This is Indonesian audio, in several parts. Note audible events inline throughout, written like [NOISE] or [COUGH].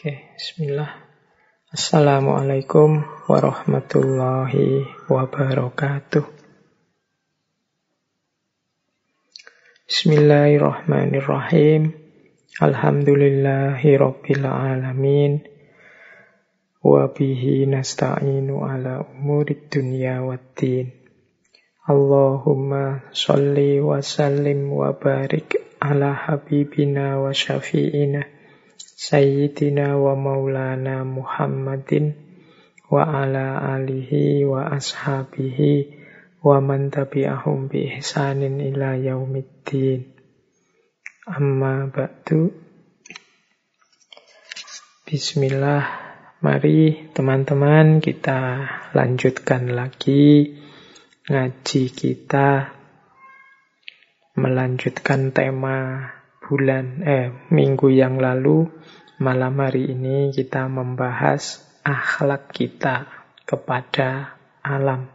Oke, bismillah. Assalamualaikum warahmatullahi wabarakatuh. Bismillahirrahmanirrahim. Alhamdulillahi rabbil alamin. Wa bihi nasta'inu ala umurid dunya waddin. Allahumma salli wa sallim wa barik ala habibina wa syafi'ina Sayyidina wa maulana Muhammadin wa ala alihi wa ashabihi wa man tabi'ahum bi ihsanin ila yaumiddin. Amma ba'du. Bismillah. Mari teman-teman kita lanjutkan lagi ngaji kita melanjutkan tema bulan eh minggu yang lalu malam hari ini kita membahas akhlak kita kepada alam.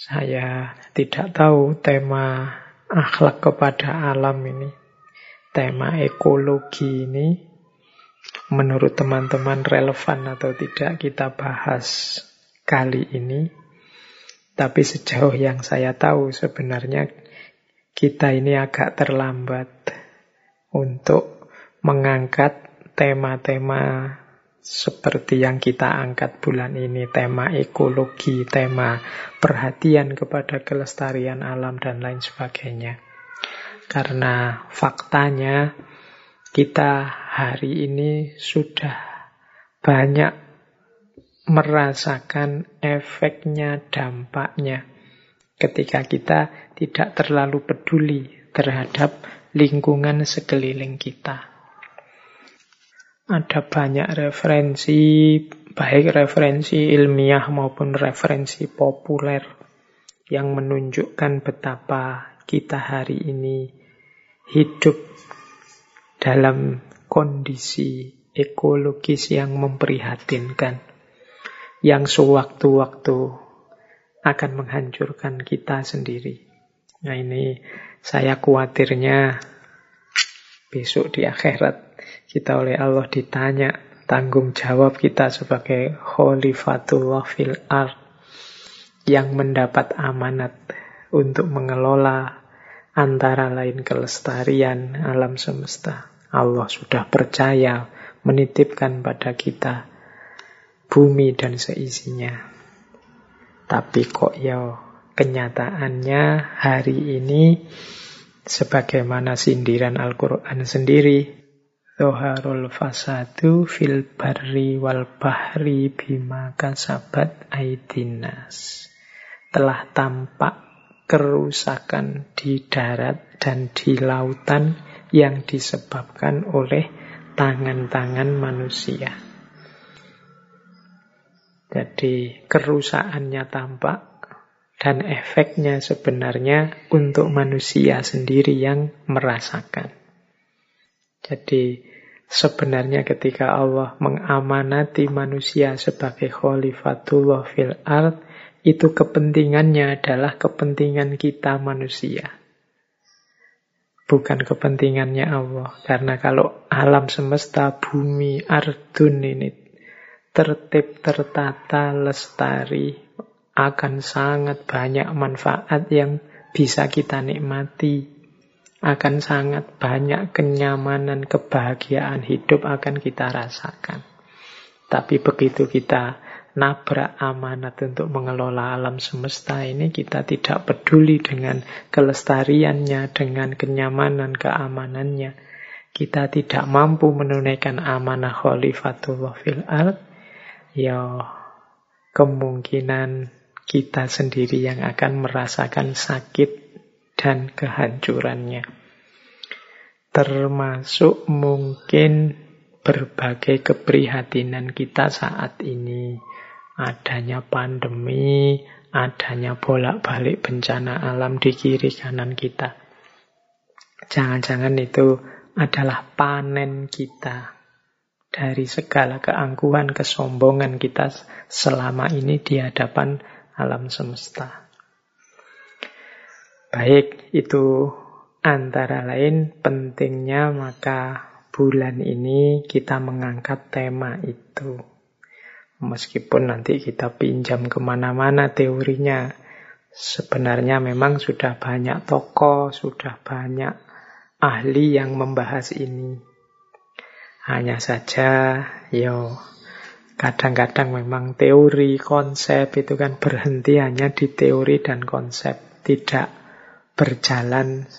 Saya tidak tahu tema akhlak kepada alam ini, tema ekologi ini menurut teman-teman relevan atau tidak kita bahas kali ini. Tapi sejauh yang saya tahu sebenarnya kita ini agak terlambat untuk mengangkat tema-tema seperti yang kita angkat bulan ini, tema ekologi, tema perhatian kepada kelestarian alam, dan lain sebagainya. Karena faktanya kita hari ini sudah banyak merasakan efeknya, dampaknya ketika kita tidak terlalu peduli terhadap lingkungan sekeliling kita. Ada banyak referensi, baik referensi ilmiah maupun referensi populer yang menunjukkan betapa kita hari ini hidup dalam kondisi ekologis yang memprihatinkan, yang sewaktu-waktu akan menghancurkan kita sendiri. Nah ini saya khawatirnya besok di akhirat kita oleh Allah ditanya tanggung jawab kita sebagai khalifatullah fil ard yang mendapat amanat untuk mengelola antara lain kelestarian alam semesta. Allah sudah percaya menitipkan pada kita bumi dan seisinya. Tapi kok ya kenyataannya hari ini sebagaimana sindiran Al-Quran sendiri Zoharul fasadu fil barri wal bahri bima kasabat aidinas Telah tampak kerusakan di darat dan di lautan yang disebabkan oleh tangan-tangan manusia. Jadi kerusakannya tampak dan efeknya sebenarnya untuk manusia sendiri yang merasakan. Jadi sebenarnya ketika Allah mengamanati manusia sebagai khalifatullah fil ard, itu kepentingannya adalah kepentingan kita manusia. Bukan kepentingannya Allah. Karena kalau alam semesta, bumi, ardun ini tertib, tertata, lestari, akan sangat banyak manfaat yang bisa kita nikmati. Akan sangat banyak kenyamanan, kebahagiaan hidup akan kita rasakan. Tapi begitu kita nabrak amanat untuk mengelola alam semesta ini, kita tidak peduli dengan kelestariannya, dengan kenyamanan, keamanannya. Kita tidak mampu menunaikan amanah khalifatullah fil ard, ya kemungkinan kita sendiri yang akan merasakan sakit dan kehancurannya. Termasuk mungkin berbagai keprihatinan kita saat ini. Adanya pandemi, adanya bolak-balik bencana alam di kiri kanan kita. Jangan-jangan itu adalah panen kita dari segala keangkuhan, kesombongan kita selama ini di hadapan alam semesta. Baik, itu antara lain pentingnya maka bulan ini kita mengangkat tema itu. Meskipun nanti kita pinjam ke mana-mana teorinya, sebenarnya memang sudah banyak tokoh, sudah banyak ahli yang membahas ini. Hanya saja, yo kadang-kadang memang teori, konsep itu kan berhenti hanya di teori dan konsep, tidak berjalan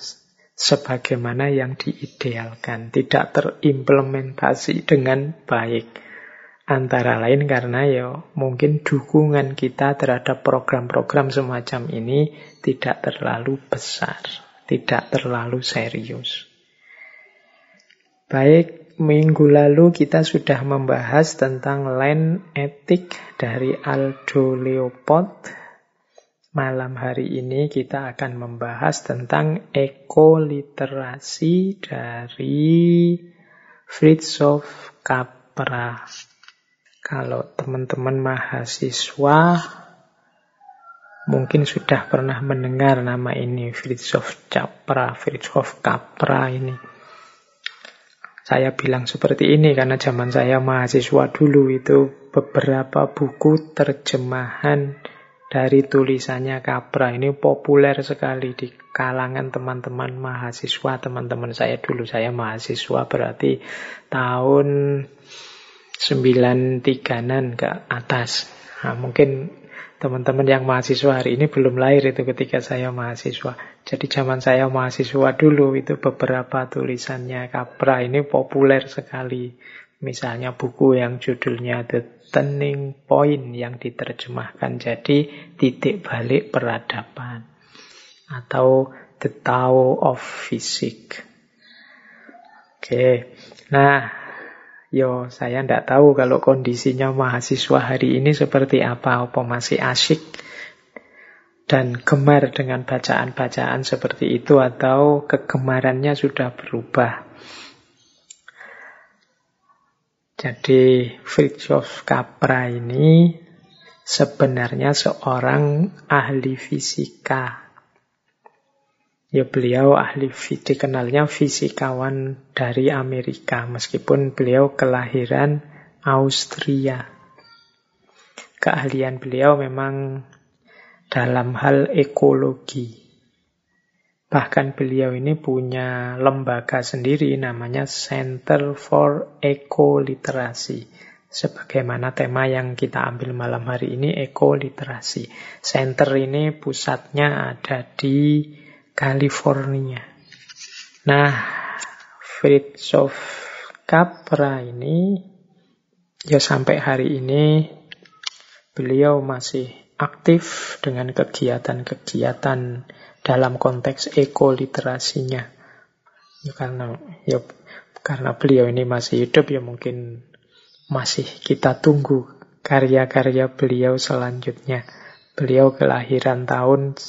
sebagaimana yang diidealkan, tidak terimplementasi dengan baik. Antara lain karena ya mungkin dukungan kita terhadap program-program semacam ini tidak terlalu besar, tidak terlalu serius. Baik, minggu lalu kita sudah membahas tentang land etik dari Aldo Leopold Malam hari ini kita akan membahas tentang ekoliterasi dari Fritjof Capra. Kalau teman-teman mahasiswa mungkin sudah pernah mendengar nama ini Fritjof Capra, Fritjof Capra ini. Saya bilang seperti ini karena zaman saya mahasiswa dulu itu beberapa buku terjemahan dari tulisannya Capra ini populer sekali di kalangan teman-teman mahasiswa, teman-teman saya dulu saya mahasiswa berarti tahun 93-an ke atas. Nah, mungkin teman-teman yang mahasiswa hari ini belum lahir itu ketika saya mahasiswa. Jadi zaman saya mahasiswa dulu itu beberapa tulisannya Capra ini populer sekali. Misalnya buku yang judulnya The turning point yang diterjemahkan jadi titik balik peradaban atau the Tao of Physics. Oke, nah, yo saya tidak tahu kalau kondisinya mahasiswa hari ini seperti apa, apa masih asyik dan gemar dengan bacaan-bacaan seperti itu atau kegemarannya sudah berubah. Jadi Fritjof Capra ini sebenarnya seorang ahli fisika. Ya beliau ahli dikenalnya fisikawan dari Amerika meskipun beliau kelahiran Austria. Keahlian beliau memang dalam hal ekologi. Bahkan beliau ini punya lembaga sendiri namanya Center for Eco-Literasi. Sebagaimana tema yang kita ambil malam hari ini, eco-literasi. Center ini pusatnya ada di California. Nah, Fritjof Capra ini, ya sampai hari ini beliau masih aktif dengan kegiatan-kegiatan dalam konteks ekoliterasinya. Ya karena ya karena beliau ini masih hidup ya mungkin masih kita tunggu karya-karya beliau selanjutnya. Beliau kelahiran tahun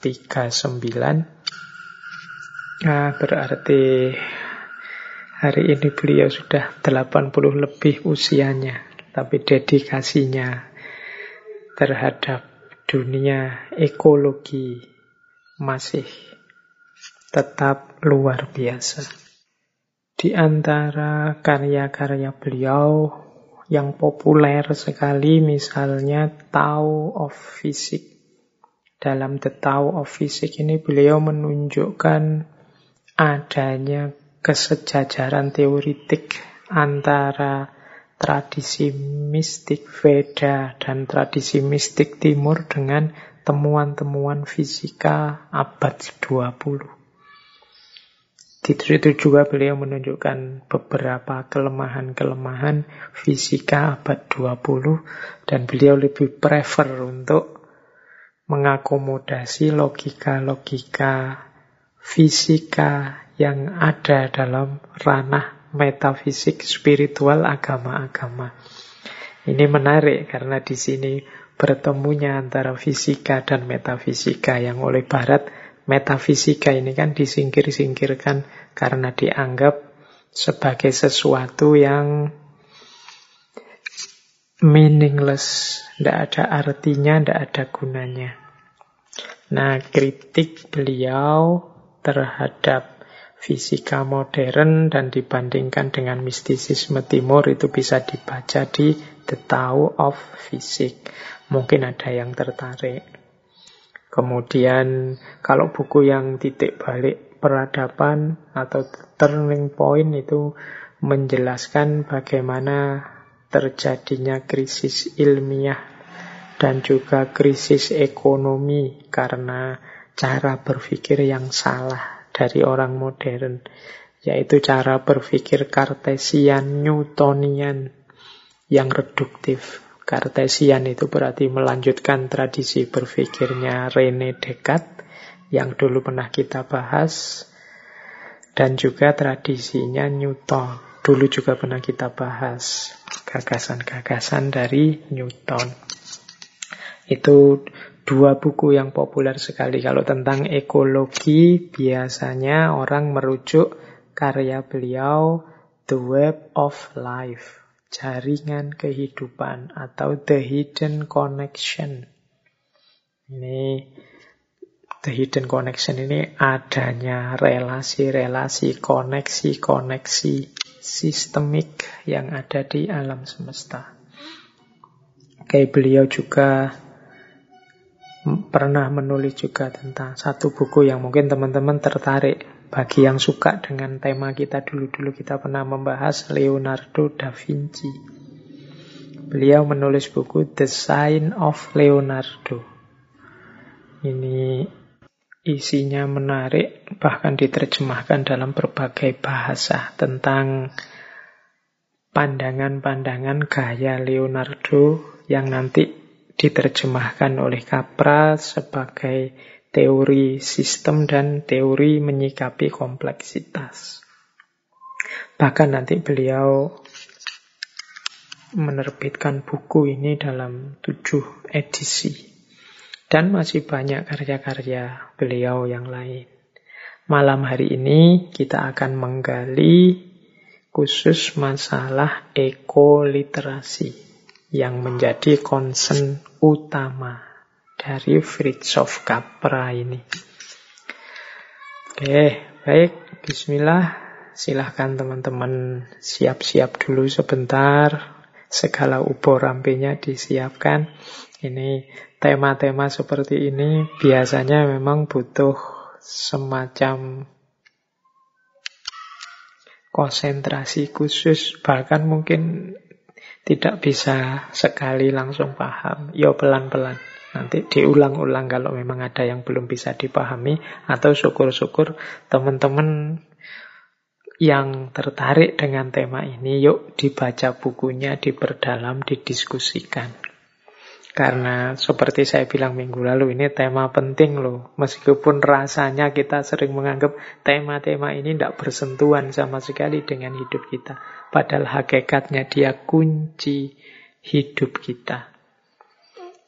1939. Nah, berarti hari ini beliau sudah 80 lebih usianya. Tapi dedikasinya terhadap dunia ekologi masih tetap luar biasa. Di antara karya-karya beliau yang populer sekali misalnya Tao of Physics. Dalam The Tao of Physics ini beliau menunjukkan adanya kesejajaran teoritik antara tradisi mistik Veda dan tradisi mistik Timur dengan temuan-temuan fisika abad 20. Di situ juga beliau menunjukkan beberapa kelemahan-kelemahan fisika abad 20 dan beliau lebih prefer untuk mengakomodasi logika-logika fisika yang ada dalam ranah metafisik spiritual agama-agama. Ini menarik karena di sini bertemunya antara fisika dan metafisika yang oleh barat metafisika ini kan disingkir-singkirkan karena dianggap sebagai sesuatu yang meaningless, tidak ada artinya, tidak ada gunanya. Nah, kritik beliau terhadap fisika modern dan dibandingkan dengan mistisisme timur itu bisa dibaca di The Tao of Physics. Mungkin ada yang tertarik. Kemudian kalau buku yang titik balik peradaban atau turning point itu menjelaskan bagaimana terjadinya krisis ilmiah dan juga krisis ekonomi karena cara berpikir yang salah dari orang modern, yaitu cara berpikir kartesian, newtonian, yang reduktif. Kartesian itu berarti melanjutkan tradisi berpikirnya Rene Descartes, yang dulu pernah kita bahas, dan juga tradisinya Newton. Dulu juga pernah kita bahas gagasan-gagasan dari Newton. Itu dua buku yang populer sekali. Kalau tentang ekologi, biasanya orang merujuk karya beliau The Web of Life, jaringan kehidupan atau The Hidden Connection. Ini The Hidden Connection ini adanya relasi-relasi, koneksi-koneksi sistemik yang ada di alam semesta. Oke, beliau juga pernah menulis juga tentang satu buku yang mungkin teman-teman tertarik. Bagi yang suka dengan tema kita dulu-dulu kita pernah membahas Leonardo da Vinci. Beliau menulis buku The Sign of Leonardo. Ini isinya menarik, bahkan diterjemahkan dalam berbagai bahasa tentang pandangan-pandangan gaya Leonardo yang nanti diterjemahkan oleh Capra sebagai teori sistem dan teori menyikapi kompleksitas. Bahkan nanti beliau menerbitkan buku ini dalam tujuh edisi. Dan masih banyak karya-karya beliau yang lain. Malam hari ini kita akan menggali khusus masalah ekoliterasi yang menjadi concern utama dari Fritjof Capra ini. Oke, baik. Bismillah. Silahkan teman-teman siap-siap dulu sebentar. Segala ubor rampenya disiapkan. Ini tema-tema seperti ini biasanya memang butuh semacam konsentrasi khusus. Bahkan mungkin tidak bisa sekali langsung paham. Yo ya, pelan-pelan. Nanti diulang-ulang kalau memang ada yang belum bisa dipahami. Atau syukur-syukur teman-teman yang tertarik dengan tema ini, yuk dibaca bukunya, diperdalam, didiskusikan. Karena seperti saya bilang minggu lalu, ini tema penting loh. Meskipun rasanya kita sering menganggap tema-tema ini tidak bersentuhan sama sekali dengan hidup kita. Padahal hakikatnya dia kunci hidup kita.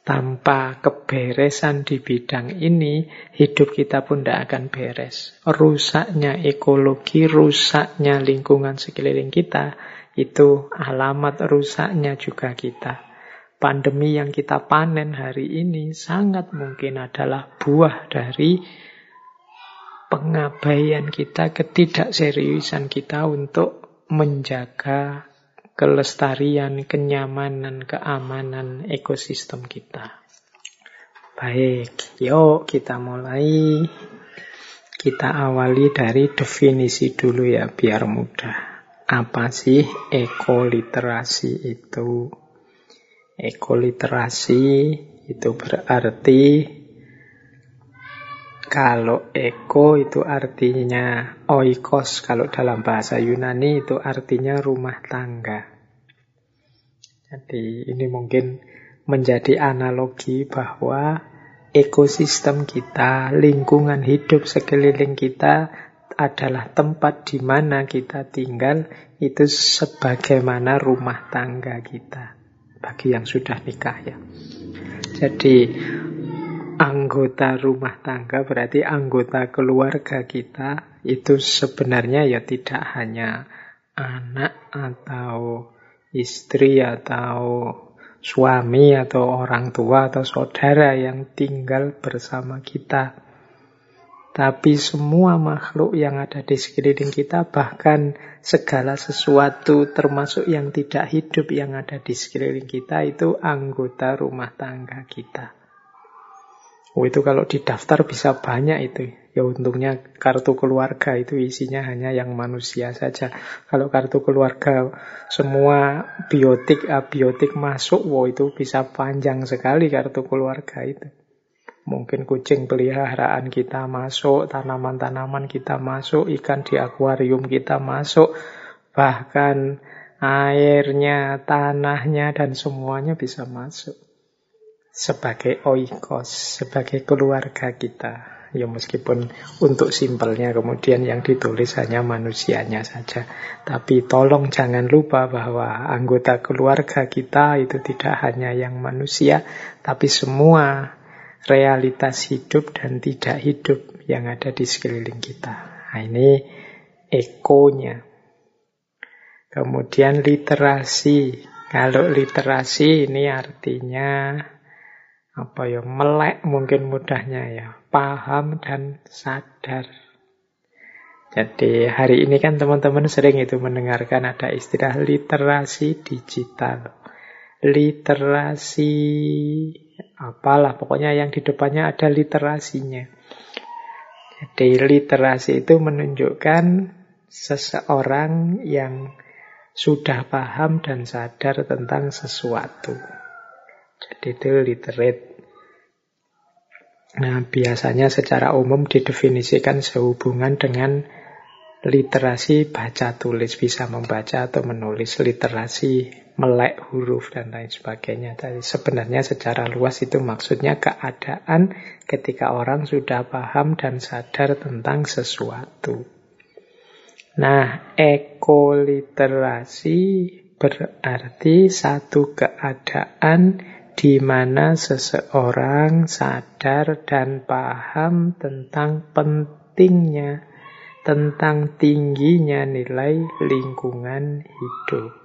Tanpa keberesan di bidang ini, hidup kita pun tidak akan beres. Rusaknya ekologi, rusaknya lingkungan sekeliling kita, itu alamat rusaknya juga kita pandemi yang kita panen hari ini sangat mungkin adalah buah dari pengabaian kita, ketidakseriusan kita untuk menjaga kelestarian, kenyamanan, keamanan ekosistem kita. Baik, yuk kita mulai. Kita awali dari definisi dulu ya, biar mudah. Apa sih ekoliterasi itu? Ekoliterasi itu berarti kalau eko itu artinya oikos, kalau dalam bahasa Yunani itu artinya rumah tangga. Jadi ini mungkin menjadi analogi bahwa ekosistem kita, lingkungan hidup sekeliling kita adalah tempat di mana kita tinggal, itu sebagaimana rumah tangga kita bagi yang sudah nikah ya. Jadi anggota rumah tangga berarti anggota keluarga kita itu sebenarnya ya tidak hanya anak atau istri atau suami atau orang tua atau saudara yang tinggal bersama kita. Tapi semua makhluk yang ada di sekeliling kita, bahkan segala sesuatu termasuk yang tidak hidup yang ada di sekeliling kita, itu anggota rumah tangga kita. Oh itu kalau didaftar bisa banyak itu. Ya untungnya kartu keluarga itu isinya hanya yang manusia saja. Kalau kartu keluarga semua biotik, abiotik masuk, wow itu bisa panjang sekali kartu keluarga itu. Mungkin kucing peliharaan kita masuk, tanaman-tanaman kita masuk, ikan di akuarium kita masuk, bahkan airnya, tanahnya, dan semuanya bisa masuk sebagai oikos, sebagai keluarga kita. Ya meskipun untuk simpelnya kemudian yang ditulis hanya manusianya saja. Tapi tolong jangan lupa bahwa anggota keluarga kita itu tidak hanya yang manusia, tapi semua realitas hidup dan tidak hidup yang ada di sekeliling kita. Nah, ini ekonya. Kemudian literasi. Kalau literasi ini artinya apa ya melek mungkin mudahnya ya paham dan sadar jadi hari ini kan teman-teman sering itu mendengarkan ada istilah literasi digital literasi apalah pokoknya yang di depannya ada literasinya. Jadi literasi itu menunjukkan seseorang yang sudah paham dan sadar tentang sesuatu. Jadi itu literate. Nah, biasanya secara umum didefinisikan sehubungan dengan literasi baca tulis, bisa membaca atau menulis, literasi melek huruf dan lain sebagainya. Tapi sebenarnya secara luas itu maksudnya keadaan ketika orang sudah paham dan sadar tentang sesuatu. Nah, ekoliterasi berarti satu keadaan di mana seseorang sadar dan paham tentang pentingnya, tentang tingginya nilai lingkungan hidup.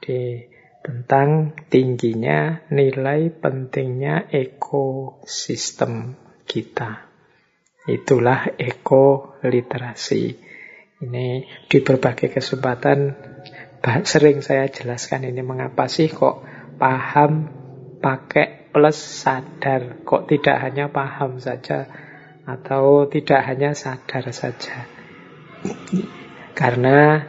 Jadi, tentang tingginya nilai pentingnya ekosistem kita. Itulah ekoliterasi. Ini di berbagai kesempatan sering saya jelaskan ini mengapa sih kok paham pakai plus sadar. Kok tidak hanya paham saja atau tidak hanya sadar saja. Karena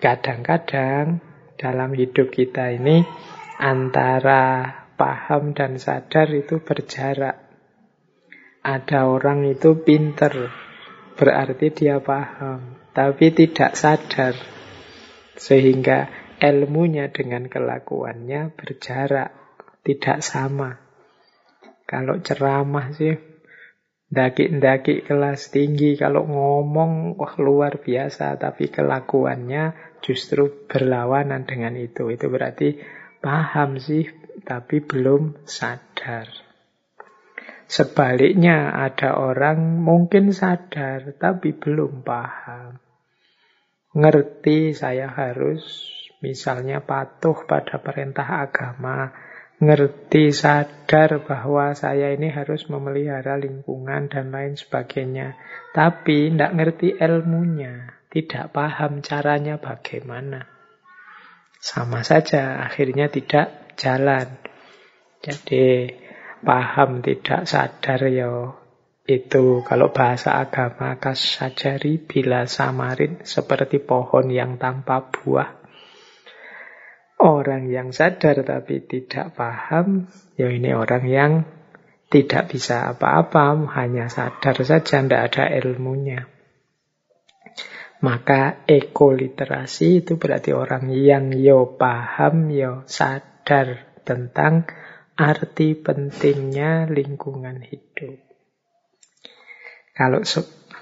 kadang-kadang dalam hidup kita ini antara paham dan sadar itu berjarak. Ada orang itu pinter, berarti dia paham, tapi tidak sadar. Sehingga ilmunya dengan kelakuannya berjarak, tidak sama. Kalau ceramah sih Daki-daki kelas tinggi kalau ngomong wah luar biasa tapi kelakuannya justru berlawanan dengan itu. Itu berarti paham sih tapi belum sadar. Sebaliknya ada orang mungkin sadar tapi belum paham. Ngerti saya harus Misalnya patuh pada perintah agama, ngerti, sadar bahwa saya ini harus memelihara lingkungan dan lain sebagainya. Tapi tidak ngerti ilmunya, tidak paham caranya bagaimana. Sama saja, akhirnya tidak jalan. Jadi paham tidak sadar ya itu kalau bahasa agama kasajari bila samarin seperti pohon yang tanpa buah Orang yang sadar tapi tidak paham, ya ini orang yang tidak bisa apa-apa, hanya sadar saja, tidak ada ilmunya. Maka ekoliterasi itu berarti orang yang yo paham, yo sadar tentang arti pentingnya lingkungan hidup. Kalau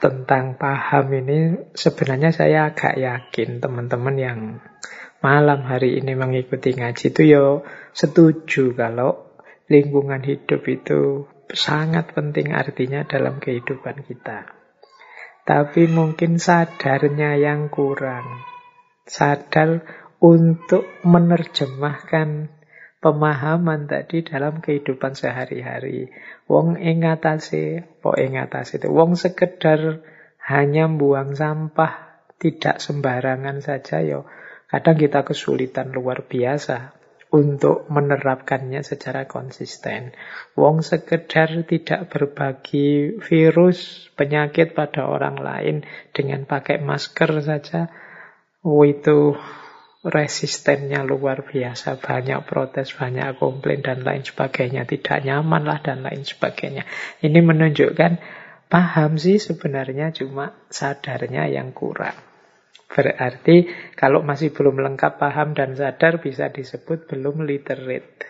tentang paham ini sebenarnya saya agak yakin teman-teman yang malam hari ini mengikuti ngaji itu yo setuju kalau lingkungan hidup itu sangat penting artinya dalam kehidupan kita. Tapi mungkin sadarnya yang kurang. Sadar untuk menerjemahkan pemahaman tadi dalam kehidupan sehari-hari. Wong ingatase, po ingatase itu. Wong sekedar hanya buang sampah, tidak sembarangan saja yo. Kadang kita kesulitan luar biasa untuk menerapkannya secara konsisten. Wong sekedar tidak berbagi virus, penyakit pada orang lain dengan pakai masker saja, oh itu resistennya luar biasa, banyak protes, banyak komplain dan lain sebagainya, tidak nyaman lah dan lain sebagainya. Ini menunjukkan paham sih sebenarnya cuma sadarnya yang kurang. Berarti kalau masih belum lengkap paham dan sadar bisa disebut belum literate.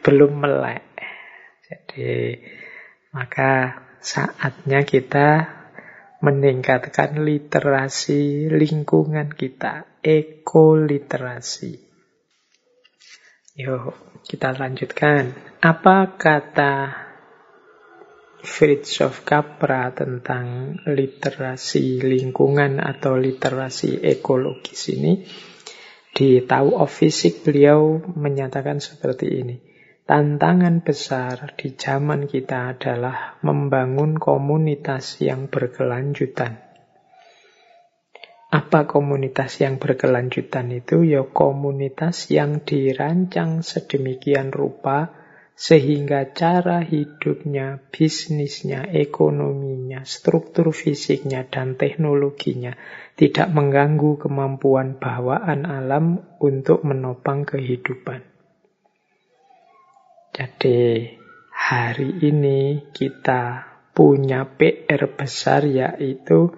Belum melek. Jadi maka saatnya kita meningkatkan literasi lingkungan kita, ekoliterasi. Yuk, kita lanjutkan. Apa kata Fritjof Capra tentang literasi lingkungan atau literasi ekologis ini? Di Tau of Physics beliau menyatakan seperti ini. Tantangan besar di zaman kita adalah membangun komunitas yang berkelanjutan. Apa komunitas yang berkelanjutan itu? Ya komunitas yang dirancang sedemikian rupa sehingga cara hidupnya, bisnisnya, ekonominya, struktur fisiknya, dan teknologinya tidak mengganggu kemampuan bawaan alam untuk menopang kehidupan. Jadi hari ini kita punya PR besar yaitu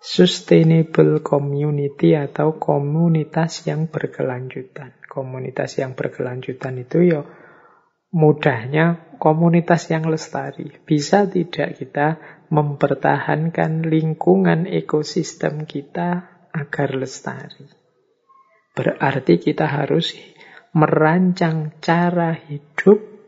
sustainable community atau komunitas yang berkelanjutan. Komunitas yang berkelanjutan itu ya mudahnya komunitas yang lestari. Bisa tidak kita mempertahankan lingkungan ekosistem kita agar lestari. Berarti kita harus merancang cara hidup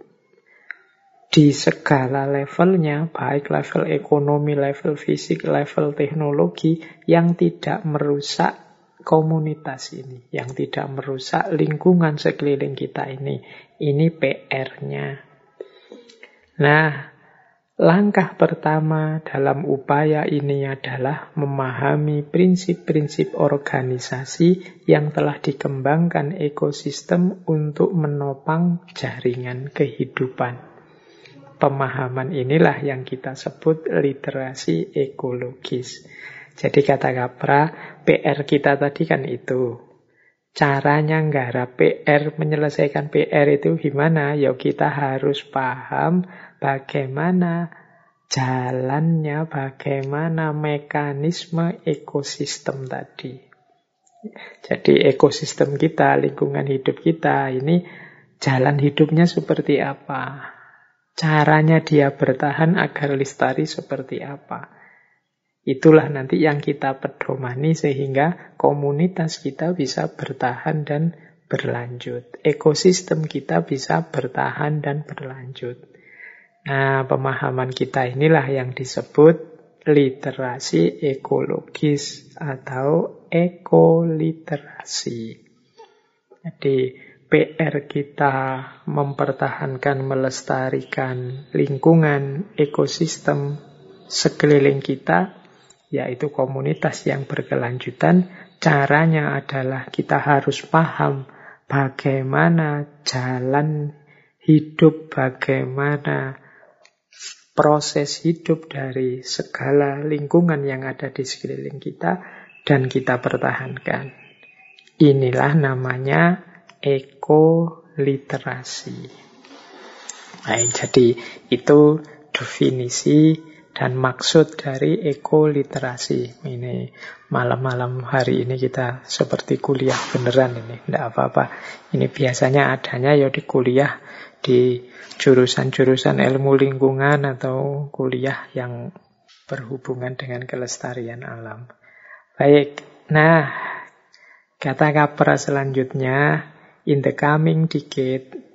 di segala levelnya, baik level ekonomi, level fisik, level teknologi, yang tidak merusak komunitas ini, yang tidak merusak lingkungan sekeliling kita ini. Ini PR-nya. Nah, Langkah pertama dalam upaya ini adalah memahami prinsip-prinsip organisasi yang telah dikembangkan ekosistem untuk menopang jaringan kehidupan. Pemahaman inilah yang kita sebut literasi ekologis. Jadi kata Capra, PR kita tadi kan itu. Caranya nggarap PR, menyelesaikan PR itu gimana? Ya kita harus paham bagaimana jalannya, bagaimana mekanisme ekosistem tadi. Jadi ekosistem kita, lingkungan hidup kita ini jalan hidupnya seperti apa? Caranya dia bertahan agar lestari seperti apa? Itulah nanti yang kita pedomani sehingga komunitas kita bisa bertahan dan berlanjut. Ekosistem kita bisa bertahan dan berlanjut. Nah, pemahaman kita inilah yang disebut literasi ekologis atau ekoliterasi. Jadi, PR kita mempertahankan, melestarikan lingkungan, ekosistem sekeliling kita, yaitu komunitas yang berkelanjutan. Caranya adalah kita harus paham bagaimana jalan hidup, bagaimana proses hidup dari segala lingkungan yang ada di sekeliling kita dan kita pertahankan. Inilah namanya ekoliterasi. Baik, jadi itu definisi dan maksud dari ekoliterasi. Ini malam-malam hari ini kita seperti kuliah beneran ini, tidak apa-apa. Ini biasanya adanya ya di kuliah di jurusan-jurusan ilmu lingkungan atau kuliah yang berhubungan dengan kelestarian alam. Baik, nah kata kapra selanjutnya, in the coming decade,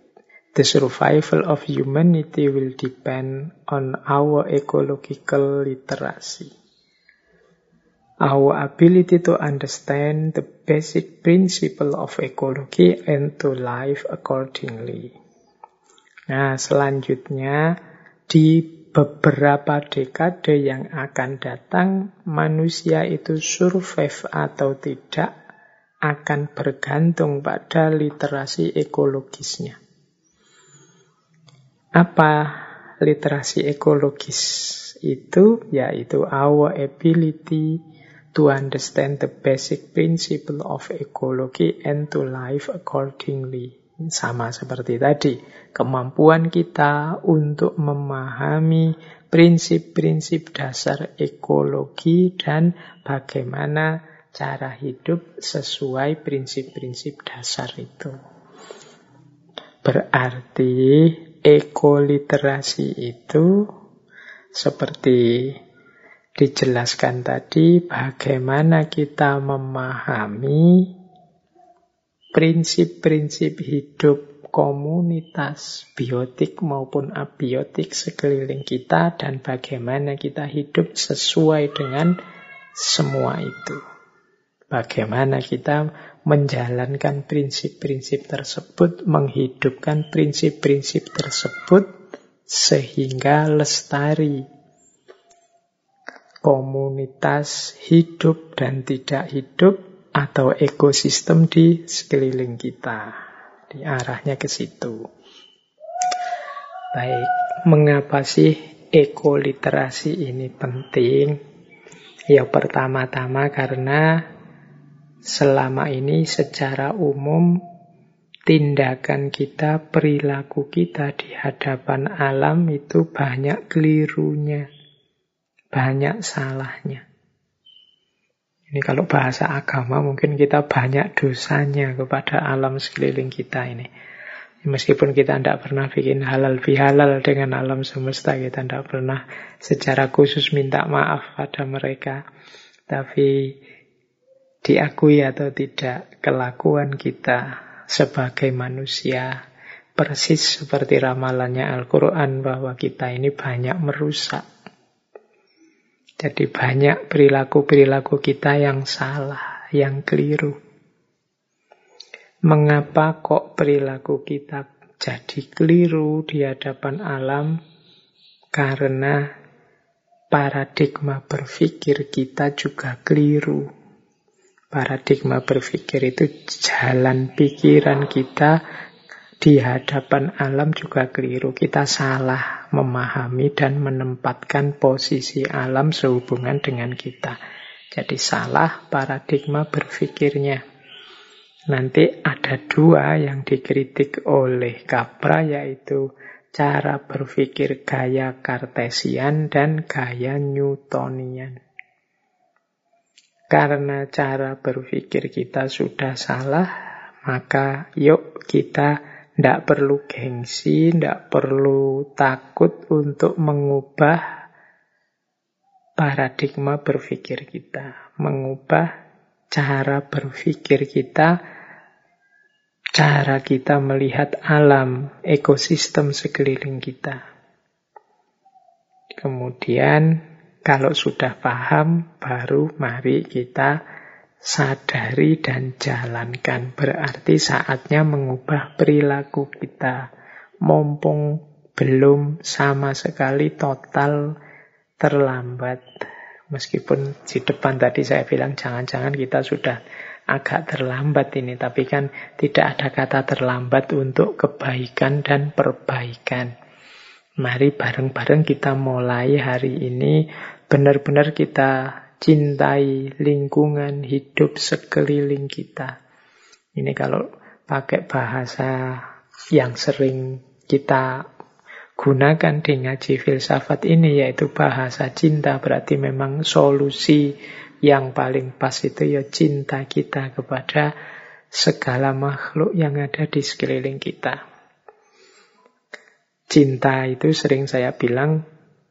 the survival of humanity will depend on our ecological literacy. our ability to understand the basic principle of ecology and to live accordingly. Nah, selanjutnya di beberapa dekade yang akan datang, manusia itu survive atau tidak akan bergantung pada literasi ekologisnya. Apa literasi ekologis itu? Yaitu our ability to understand the basic principle of ecology and to live accordingly. Sama seperti tadi, kemampuan kita untuk memahami prinsip-prinsip dasar ekologi dan bagaimana cara hidup sesuai prinsip-prinsip dasar itu. Berarti ekoliterasi itu seperti dijelaskan tadi bagaimana kita memahami prinsip-prinsip hidup komunitas biotik maupun abiotik sekeliling kita dan bagaimana kita hidup sesuai dengan semua itu. Bagaimana kita menjalankan prinsip-prinsip tersebut, menghidupkan prinsip-prinsip tersebut sehingga lestari komunitas hidup dan tidak hidup atau ekosistem di sekeliling kita. Di arahnya ke situ. Baik, mengapa sih ekoliterasi ini penting? Ya pertama-tama karena selama ini secara umum tindakan kita, perilaku kita di hadapan alam itu banyak kelirunya, banyak salahnya. Ini kalau bahasa agama mungkin kita banyak dosanya kepada alam sekeliling kita ini. Meskipun kita tidak pernah bikin halal bihalal dengan alam semesta, kita tidak pernah secara khusus minta maaf pada mereka. Tapi diakui atau tidak, kelakuan kita sebagai manusia persis seperti ramalannya Al-Quran bahwa kita ini banyak merusak jadi banyak perilaku-perilaku kita yang salah, yang keliru. Mengapa kok perilaku kita jadi keliru di hadapan alam? Karena paradigma berpikir kita juga keliru. Paradigma berpikir itu jalan pikiran kita di hadapan alam juga keliru. Kita salah memahami dan menempatkan posisi alam sehubungan dengan kita. Jadi salah paradigma berpikirnya. Nanti ada dua yang dikritik oleh Capra yaitu cara berpikir gaya Kartesian dan gaya Newtonian. Karena cara berpikir kita sudah salah, maka yuk kita tidak perlu gengsi, tidak perlu takut untuk mengubah paradigma berpikir kita. Mengubah cara berpikir kita, cara kita melihat alam, ekosistem sekeliling kita. Kemudian kalau sudah paham, baru mari kita sadari dan jalankan. Berarti saatnya mengubah perilaku kita. Mumpung belum sama sekali total terlambat. Meskipun di depan tadi saya bilang jangan-jangan kita sudah agak terlambat ini. Tapi kan tidak ada kata terlambat untuk kebaikan dan perbaikan. Mari bareng-bareng kita mulai hari ini benar-benar kita cintai lingkungan hidup sekeliling kita. Ini kalau pakai bahasa yang sering kita gunakan di ngaji filsafat ini yaitu bahasa cinta berarti memang solusi yang paling pas itu ya cinta kita kepada segala makhluk yang ada di sekeliling kita. Cinta itu sering saya bilang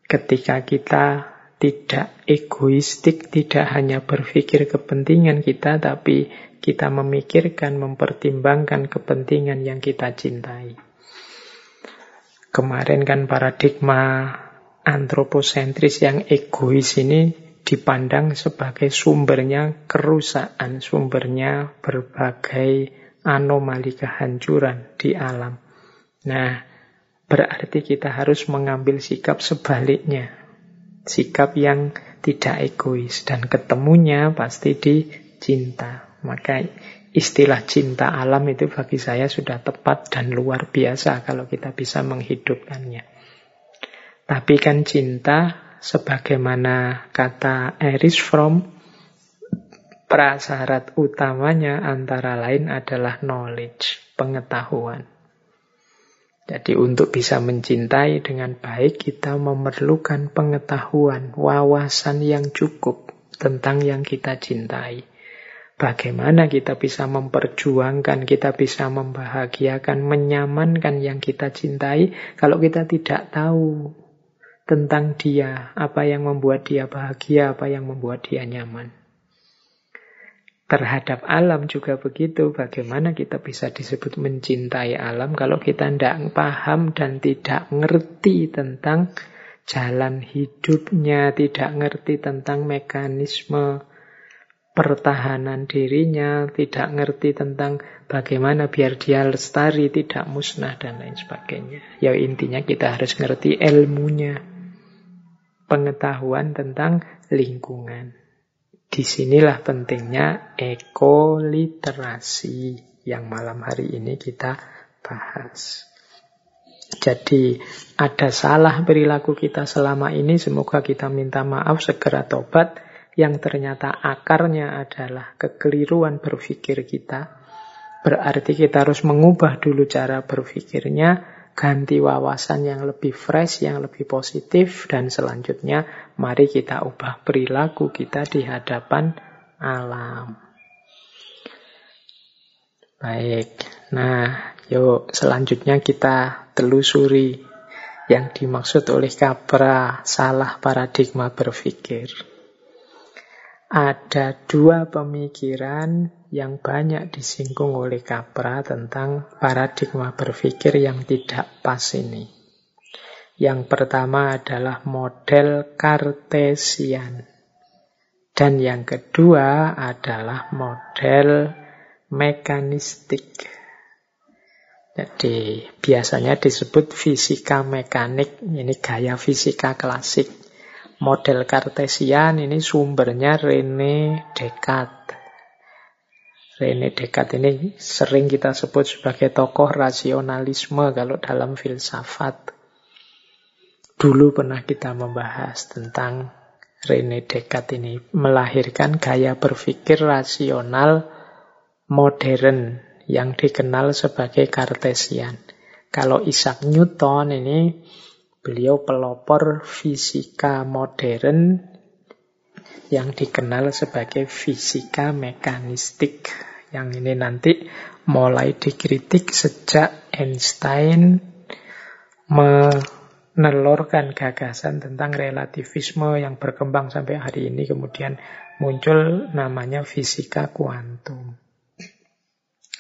ketika kita tidak egoistik, tidak hanya berpikir kepentingan kita, tapi kita memikirkan, mempertimbangkan kepentingan yang kita cintai. Kemarin kan paradigma antroposentris yang egois ini dipandang sebagai sumbernya kerusakan, sumbernya berbagai anomali kehancuran di alam. Nah, berarti kita harus mengambil sikap sebaliknya. Sikap yang tidak egois dan ketemunya pasti di cinta. Maka istilah cinta alam itu bagi saya sudah tepat dan luar biasa kalau kita bisa menghidupkannya. Tapi kan cinta sebagaimana kata Erich Fromm prasyarat utamanya antara lain adalah knowledge, pengetahuan. Jadi untuk bisa mencintai dengan baik kita memerlukan pengetahuan, wawasan yang cukup tentang yang kita cintai. Bagaimana kita bisa memperjuangkan, kita bisa membahagiakan, menyamankan yang kita cintai kalau kita tidak tahu tentang dia, apa yang membuat dia bahagia, apa yang membuat dia nyaman. Terhadap alam juga begitu, bagaimana kita bisa disebut mencintai alam kalau kita tidak paham dan tidak ngerti tentang jalan hidupnya, tidak ngerti tentang mekanisme pertahanan dirinya, tidak ngerti tentang bagaimana biar dia lestari, tidak musnah, dan lain sebagainya. Ya intinya kita harus ngerti ilmunya, pengetahuan tentang lingkungan. Di sinilah pentingnya ekoliterasi yang malam hari ini kita bahas. Jadi ada salah perilaku kita selama ini, semoga kita minta maaf segera tobat yang ternyata akarnya adalah kekeliruan berpikir kita, berarti kita harus mengubah dulu cara berpikirnya, ganti wawasan yang lebih fresh, yang lebih positif, dan selanjutnya mari kita ubah perilaku kita di hadapan alam. Baik, nah yuk selanjutnya kita telusuri yang dimaksud oleh Capra salah paradigma berpikir ada dua pemikiran yang banyak disinggung oleh Capra tentang paradigma berpikir yang tidak pas ini. Yang pertama adalah model Cartesian. Dan yang kedua adalah model mekanistik. Jadi biasanya disebut fisika mekanik, ini gaya fisika klasik. Model Kartesian ini sumbernya Rene Descartes. Rene Descartes ini sering kita sebut sebagai tokoh rasionalisme kalau dalam filsafat. Dulu pernah kita membahas tentang Rene Descartes ini melahirkan gaya berpikir rasional modern yang dikenal sebagai Kartesian. Kalau Isaac Newton ini Beliau pelopor fisika modern yang dikenal sebagai fisika mekanistik. Yang ini nanti mulai dikritik sejak Einstein menelurkan gagasan tentang relativisme yang berkembang sampai hari ini. Kemudian muncul namanya fisika kuantum.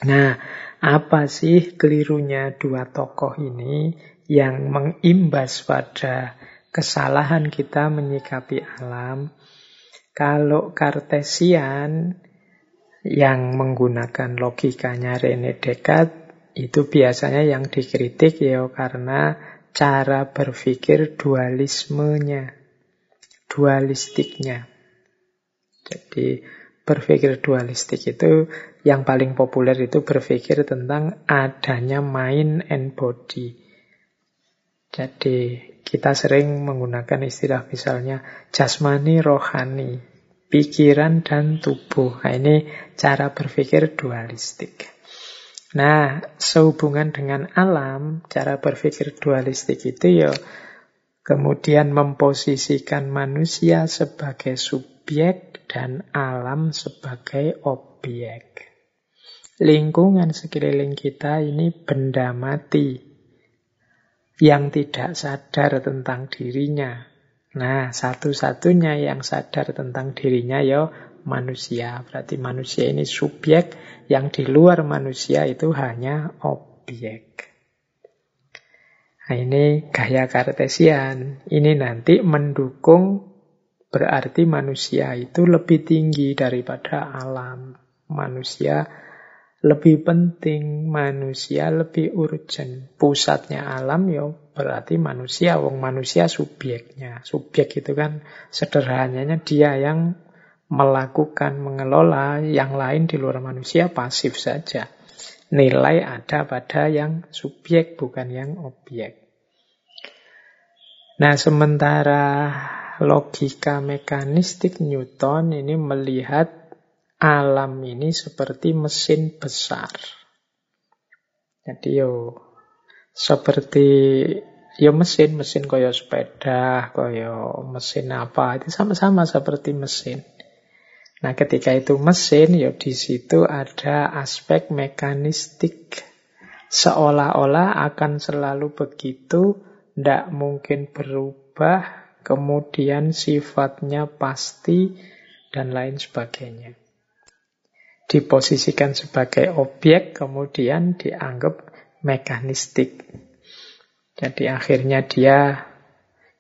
Nah, apa sih kelirunya dua tokoh ini? yang mengimbas pada kesalahan kita menyikapi alam. Kalau Kartesian yang menggunakan logikanya Rene Descartes itu biasanya yang dikritik ya karena cara berpikir dualismenya, dualistiknya. Jadi berpikir dualistik itu yang paling populer itu berpikir tentang adanya mind and body. Jadi kita sering menggunakan istilah misalnya jasmani rohani, pikiran dan tubuh. Nah, ini cara berpikir dualistik. Nah, sehubungan dengan alam, cara berpikir dualistik itu ya kemudian memposisikan manusia sebagai subjek dan alam sebagai objek. Lingkungan sekeliling kita ini benda mati yang tidak sadar tentang dirinya. Nah, satu-satunya yang sadar tentang dirinya ya manusia. Berarti manusia ini subjek, yang di luar manusia itu hanya objek. Nah, ini gaya kartesian. Ini nanti mendukung Berarti manusia itu lebih tinggi daripada alam. Manusia lebih penting, manusia lebih urgent. Pusatnya alam ya berarti manusia, wong manusia subjeknya. Subjek itu kan sederhananya dia yang melakukan, mengelola, yang lain di luar manusia pasif saja. Nilai ada pada yang subjek, bukan yang objek. Nah, sementara logika mekanistik Newton ini melihat alam ini seperti mesin besar. Jadi yo seperti yo mesin, mesin koyo sepeda, koyo mesin apa, itu sama-sama seperti mesin. Nah, ketika itu mesin, yo di situ ada aspek mekanistik. Seolah-olah akan selalu begitu, tidak mungkin berubah, kemudian sifatnya pasti, dan lain sebagainya diposisikan sebagai objek, kemudian dianggap mekanistik. Jadi akhirnya dia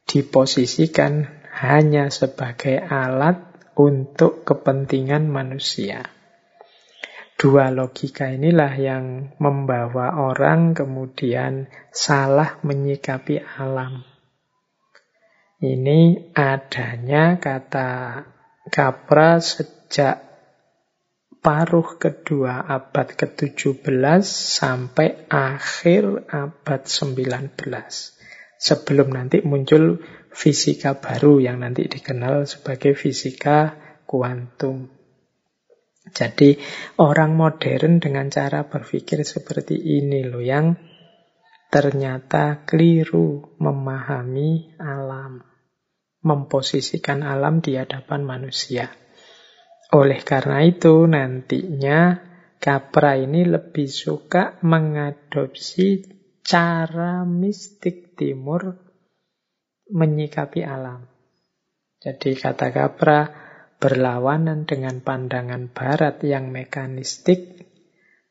diposisikan hanya sebagai alat untuk kepentingan manusia. Dua logika inilah yang membawa orang kemudian salah menyikapi alam. Ini adanya kata Capra sejak paruh kedua abad ke-17 sampai akhir abad 19. Sebelum nanti muncul fisika baru yang nanti dikenal sebagai fisika kuantum. Jadi orang modern dengan cara berpikir seperti ini loh yang ternyata keliru memahami alam. Memposisikan alam di hadapan manusia. Oleh karena itu nantinya Capra ini lebih suka mengadopsi cara mistik timur menyikapi alam. Jadi kata Capra berlawanan dengan pandangan barat yang mekanistik,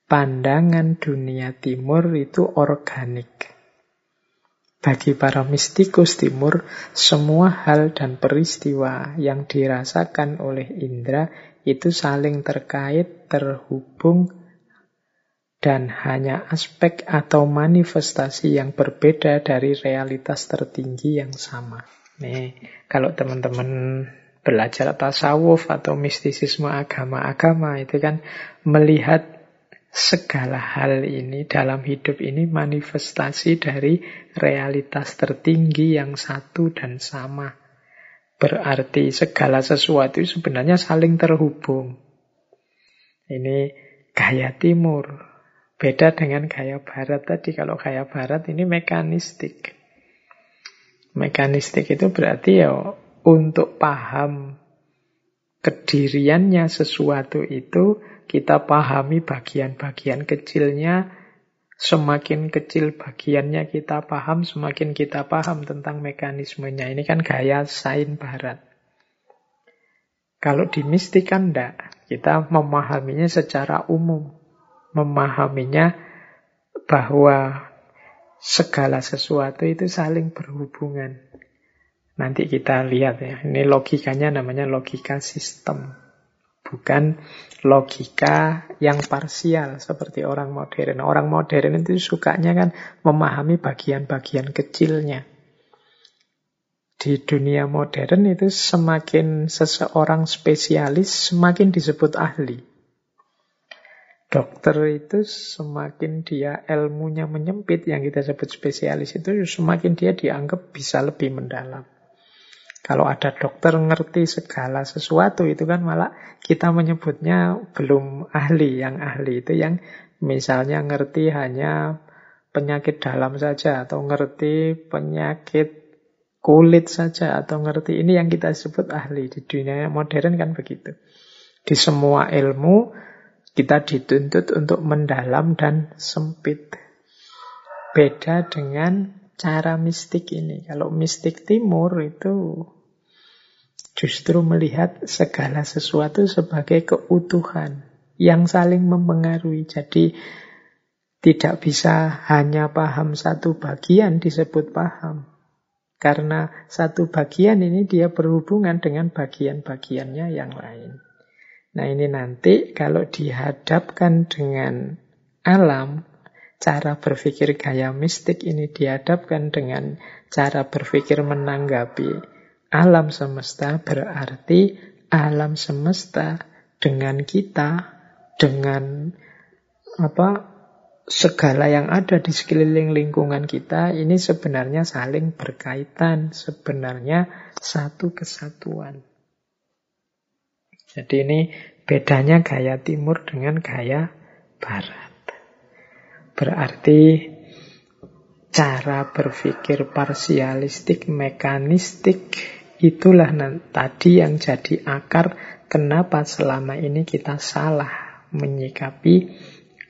pandangan dunia timur itu organik. Bagi para mistikus timur, semua hal dan peristiwa yang dirasakan oleh indera itu saling terkait, terhubung, dan hanya aspek atau manifestasi yang berbeda dari realitas tertinggi yang sama. Nih, kalau teman-teman belajar tasawuf atau mistisisme agama-agama itu kan melihat segala hal ini dalam hidup ini manifestasi dari realitas tertinggi yang satu dan sama. Berarti segala sesuatu sebenarnya saling terhubung. Ini gaya timur. Beda dengan gaya barat tadi. Kalau gaya barat ini mekanistik. Mekanistik itu berarti ya untuk paham kediriannya sesuatu itu kita pahami bagian-bagian kecilnya Semakin kecil bagiannya kita paham, semakin kita paham tentang mekanismenya. Ini kan gaya sain barat. Kalau di mistik kan enggak. Kita memahaminya secara umum. Memahaminya bahwa segala sesuatu itu saling berhubungan. Nanti kita lihat ya. Ini logikanya namanya logika sistem bukan logika yang parsial seperti orang modern. Orang modern itu sukanya kan memahami bagian-bagian kecilnya. Di dunia modern itu semakin seseorang spesialis, semakin disebut ahli. Dokter itu semakin dia ilmunya menyempit, yang kita sebut spesialis itu semakin dia dianggap bisa lebih mendalam. Kalau ada dokter ngerti segala sesuatu itu kan malah kita menyebutnya belum ahli. Yang ahli itu yang misalnya ngerti hanya penyakit dalam saja atau ngerti penyakit kulit saja atau ngerti ini yang kita sebut ahli. Di dunia modern kan begitu. Di semua ilmu kita dituntut untuk mendalam dan sempit. Beda dengan cara mistik ini. Kalau mistik timur itu justru melihat segala sesuatu sebagai keutuhan yang saling mempengaruhi. Jadi tidak bisa hanya paham satu bagian disebut paham. Karena satu bagian ini dia berhubungan dengan bagian-bagiannya yang lain. Nah ini nanti kalau dihadapkan dengan alam, cara berpikir gaya mistik ini dihadapkan dengan cara berpikir menanggapi alam semesta, berarti alam semesta dengan kita, dengan apa segala yang ada di sekeliling lingkungan kita ini sebenarnya saling berkaitan, sebenarnya satu kesatuan. Jadi ini bedanya gaya timur dengan gaya barat. Berarti cara berpikir parsialistik, mekanistik, itulah tadi yang jadi akar kenapa selama ini kita salah menyikapi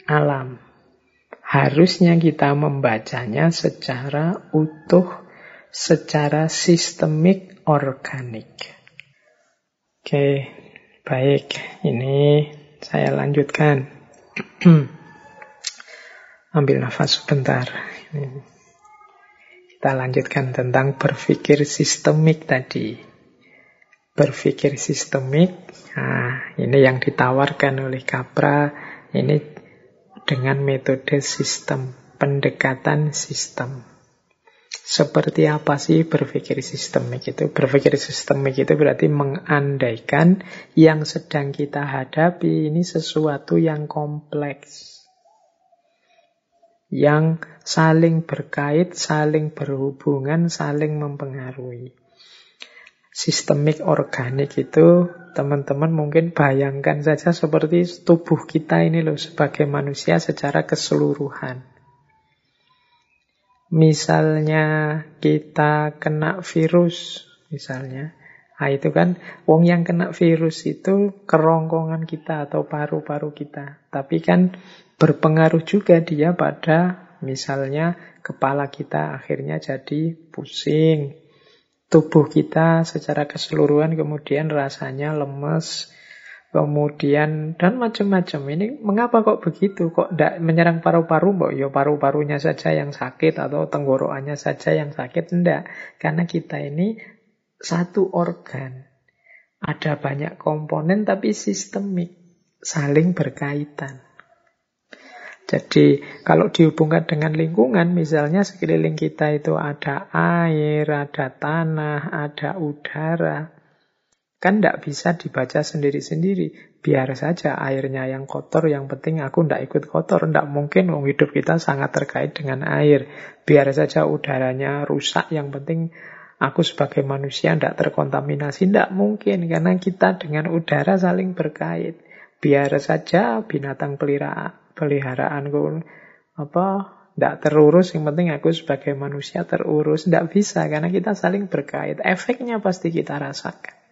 alam harusnya kita membacanya secara utuh, secara sistemik, organik. Oke, baik. Ini saya lanjutkan. [CLEARS THROAT] Ambil nafas sebentar. Kita lanjutkan tentang berpikir sistemik tadi. Berpikir sistemik, nah, ini yang ditawarkan oleh Capra, ini dengan metode sistem, pendekatan sistem. Seperti apa sih berpikir sistemik itu? Berpikir sistemik itu berarti mengandaikan yang sedang kita hadapi ini sesuatu yang kompleks. Yang saling berkait, saling berhubungan, saling mempengaruhi. Sistemik organik itu Teman-teman mungkin bayangkan saja seperti tubuh kita ini loh sebagai manusia secara keseluruhan. Misalnya kita kena virus, misalnya. Nah itu kan, wong yang kena virus itu kerongkongan kita atau paru-paru kita. Tapi kan berpengaruh juga dia pada misalnya kepala kita akhirnya jadi pusing, tubuh kita secara keseluruhan kemudian rasanya lemes, kemudian dan macam-macam. Ini mengapa kok begitu? Kok tidak menyerang paru-paru? Mbok ya paru-parunya saja yang sakit atau tenggorokannya saja yang sakit? Tidak, karena kita ini satu organ. Ada banyak komponen tapi sistemik, saling berkaitan. Jadi kalau dihubungkan dengan lingkungan, misalnya sekeliling kita itu ada air, ada tanah, ada udara. Kan tidak bisa dibaca sendiri-sendiri. Biar saja airnya yang kotor, yang penting aku tidak ikut kotor. Tidak mungkin wong hidup kita sangat terkait dengan air. Biar saja udaranya rusak, yang penting aku sebagai manusia tidak terkontaminasi. Tidak mungkin, karena kita dengan udara saling berkait. Biar saja binatang peliharaan peliharaanku apa tidak terurus, yang penting aku sebagai manusia terurus. Tidak bisa, karena kita saling berkait. Efeknya pasti kita rasakan.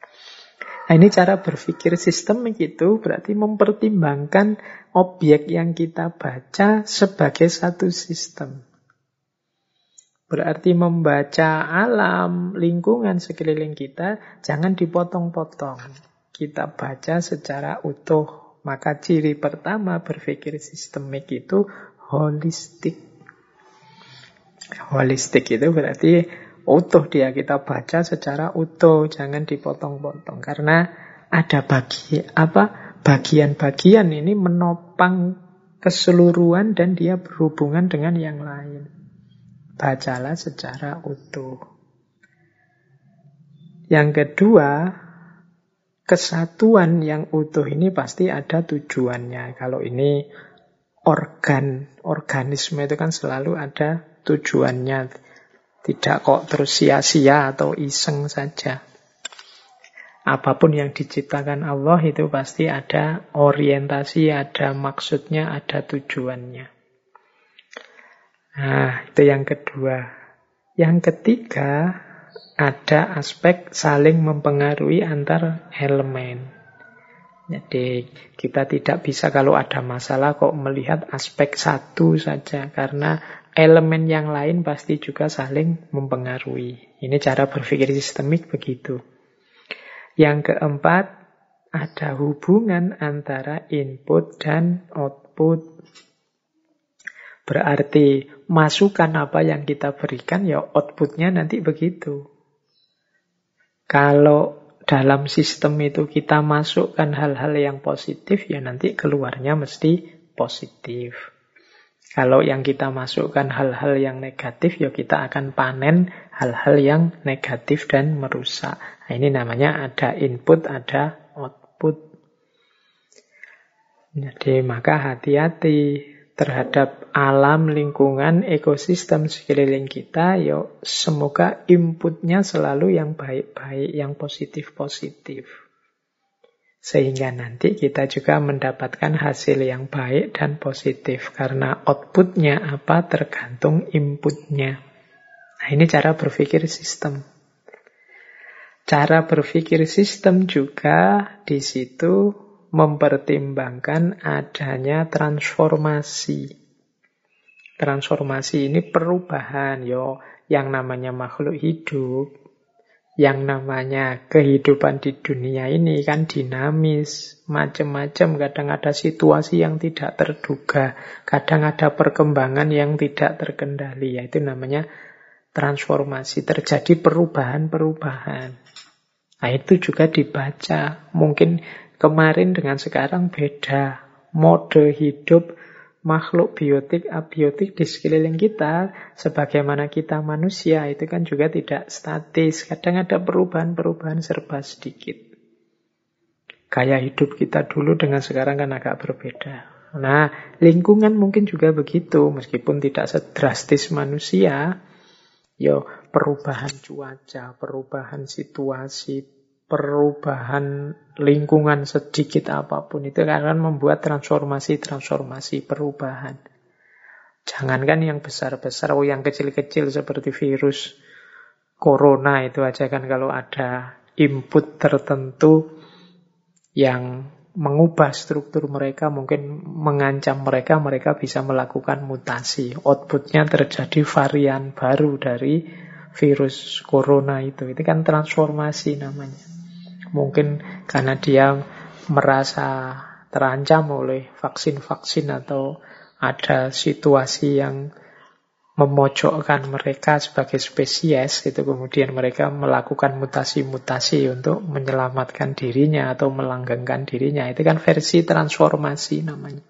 Nah, ini cara berpikir sistemik itu berarti mempertimbangkan objek yang kita baca sebagai satu sistem. Berarti membaca alam, lingkungan sekeliling kita, jangan dipotong-potong. Kita baca secara utuh, maka ciri pertama berpikir sistemik itu holistik. Holistik itu berarti utuh dia kita baca secara utuh, jangan dipotong-potong karena ada bagi apa bagian-bagian ini menopang keseluruhan dan dia berhubungan dengan yang lain. Bacalah secara utuh. Yang kedua, kesatuan yang utuh ini pasti ada tujuannya. Kalau ini organ, organisme itu kan selalu ada tujuannya. Tidak kok terus sia-sia atau iseng saja. Apa pun yang diciptakan Allah itu pasti ada orientasi, ada maksudnya, ada tujuannya. Nah, itu yang kedua. Yang ketiga, ada aspek saling mempengaruhi antar elemen. Jadi kita tidak bisa kalau ada masalah kok melihat aspek satu saja karena elemen yang lain pasti juga saling mempengaruhi. Ini cara berpikir sistemik begitu. Yang keempat, ada hubungan antara input dan output. Berarti masukan apa yang kita berikan ya outputnya nanti begitu. Kalau dalam sistem itu kita masukkan hal-hal yang positif ya nanti keluarnya mesti positif. Kalau yang kita masukkan hal-hal yang negatif, ya kita akan panen hal-hal yang negatif dan merusak. Nah, ini namanya ada input, ada output. Jadi maka hati-hati terhadap alam, lingkungan, ekosistem sekeliling kita. Ya semoga inputnya selalu yang baik-baik, yang positif-positif. Sehingga nanti kita juga mendapatkan hasil yang baik dan positif. Karena outputnya apa tergantung inputnya. Nah ini cara berpikir sistem. Cara berpikir sistem juga di situ mempertimbangkan adanya transformasi. Transformasi ini perubahan, yo yang namanya makhluk hidup yang namanya kehidupan di dunia ini kan dinamis, macam-macam. Kadang ada situasi yang tidak terduga, kadang ada perkembangan yang tidak terkendali. Yaitu namanya transformasi, terjadi perubahan-perubahan. Nah itu juga dibaca. Mungkin kemarin dengan sekarang beda. Mode hidup makhluk biotik, abiotik di sekeliling kita, sebagaimana kita manusia, itu kan juga tidak statis. Kadang ada perubahan-perubahan serba sedikit. Gaya hidup kita dulu dengan sekarang kan agak berbeda. Nah, lingkungan mungkin juga begitu, meskipun tidak sedrastis manusia. Yo, perubahan cuaca, perubahan situasi, perubahan lingkungan sedikit apa pun itu akan membuat transformasi-transformasi perubahan. Jangankan yang besar-besar, oh yang kecil-kecil seperti virus corona itu aja kan kalau ada input tertentu yang mengubah struktur mereka, mungkin mengancam mereka, mereka bisa melakukan mutasi. Outputnya terjadi varian baru dari virus corona itu. Itu kan transformasi namanya. Mungkin karena dia merasa terancam oleh vaksin-vaksin atau ada situasi yang memojokkan mereka sebagai spesies gitu kemudian mereka melakukan mutasi-mutasi untuk menyelamatkan dirinya atau melanggengkan dirinya. Itu kan versi transformasi namanya.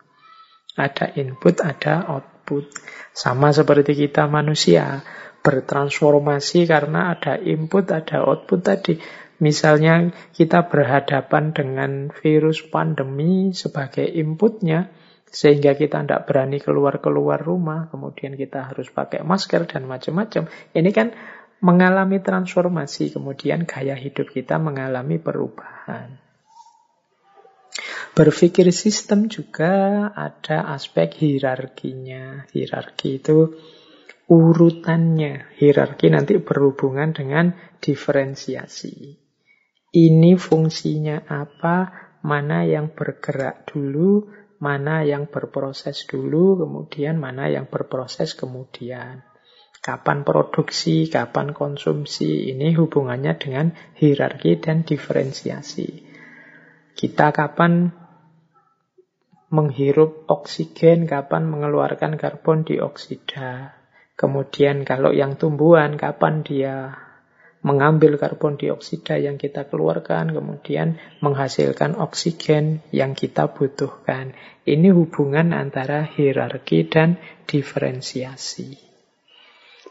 Ada input ada output. Sama seperti kita manusia bertransformasi karena ada input ada output tadi Misalnya kita berhadapan dengan virus pandemi sebagai inputnya, sehingga kita tidak berani keluar-keluar rumah, kemudian kita harus pakai masker dan macam-macam. Ini kan mengalami transformasi, kemudian gaya hidup kita mengalami perubahan. Berpikir sistem juga ada aspek hierarkinya. Hierarki itu urutannya. Hierarki nanti berhubungan dengan diferensiasi ini fungsinya apa, mana yang bergerak dulu, mana yang berproses dulu, kemudian mana yang berproses kemudian. Kapan produksi, kapan konsumsi, ini hubungannya dengan hierarki dan diferensiasi. Kita kapan menghirup oksigen, kapan mengeluarkan karbon dioksida. Kemudian kalau yang tumbuhan, kapan dia mengambil karbon dioksida yang kita keluarkan, kemudian menghasilkan oksigen yang kita butuhkan. Ini hubungan antara hierarki dan diferensiasi.